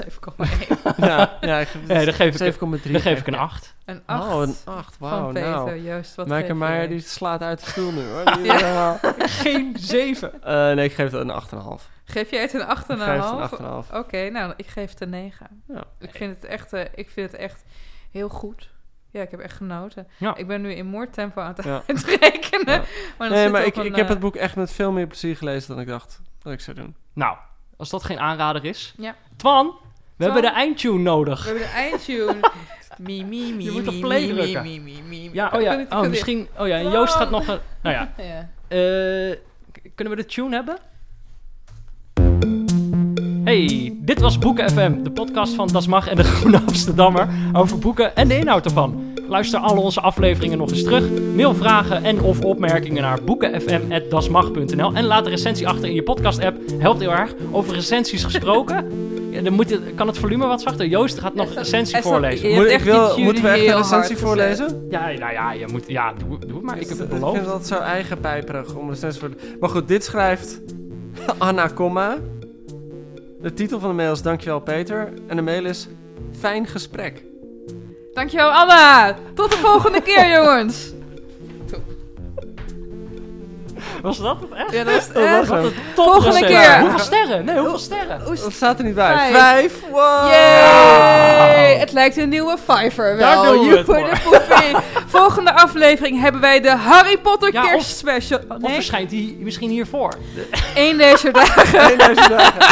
ja, ja, ik geef nee, dan geef ik, 7,3. dan geef ik een 8. Een 8 Oh, een 8. van Wauw, nou. Juist, wat Maaike geef Meijer die slaat uit de stoel nu hoor. Die is helemaal- Geen 7. Eh, nee, ik geef het een 8,5. Geef jij het een 8,5? Ik geef het een 8,5. Oké, nou, ik geef het een 9. Ja. Ik, vind het echt, eh, ik vind het echt heel goed. Ja, ik heb echt genoten. Ja. Ik ben nu in moordtempo aan het Ja. uitrekenen. Ja. Maar Nee, zit maar ik, ik een, heb eh, het boek echt met veel meer plezier gelezen dan ik dacht dat ik zou doen. Nou, als dat geen aanrader is. Ja. Twan, we Twan? hebben de eindtune nodig. We hebben de eindtune. mi, mi, mi, Je moet op mi, play mi, drukken. mi, mi, mi, mi. Ja, oh ja, oh, misschien... Oh ja, en Joost gaat nog een... Nou ja, eh, kunnen we de tune hebben? Hey, dit was Boeken FM, de podcast van Das Mag en de Groene Amsterdammer over boeken en de inhoud ervan. Luister alle onze afleveringen nog eens terug. Mail vragen en of opmerkingen naar boekenfm.dasmag.nl en laat een recensie achter in je podcast-app. Helpt heel erg. Over recensies gesproken. Ja, dan moet het, kan het volume wat zachter? Joost gaat nog een recensie voorlezen. Je Moet, ik wil, moeten we echt een recensie gezet. voorlezen? Ja, nou ja, je moet, ja doe, doe het maar. Ik heb het Ik beloofd. vind dat zo eigen pijperig om een recensie voor Maar goed, dit schrijft Anna Komma. De titel van de mail is Dankjewel Peter. En de mail is Fijn gesprek. Dankjewel, Anna. Tot de volgende keer, jongens. Was dat het echt? Ja, dat is Dat was echt. Volgende keer. Hoeveel sterren? Nee, hoeveel sterren? Dat staat er niet bij. Vijf. Vijf. Wow. Yay! Het lijkt een nieuwe Fiverr wel. Daar doen we de. Volgende aflevering hebben wij de Harry Potter Ja, of- kerstspecial. Of nee, verschijnt die misschien hiervoor? één deze dagen. Eén deze dagen.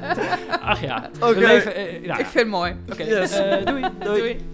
Ach ja. Oké. We leven... eh, nou Ik ja. vind het mooi. Oké, Yes. eh, doei. Doei.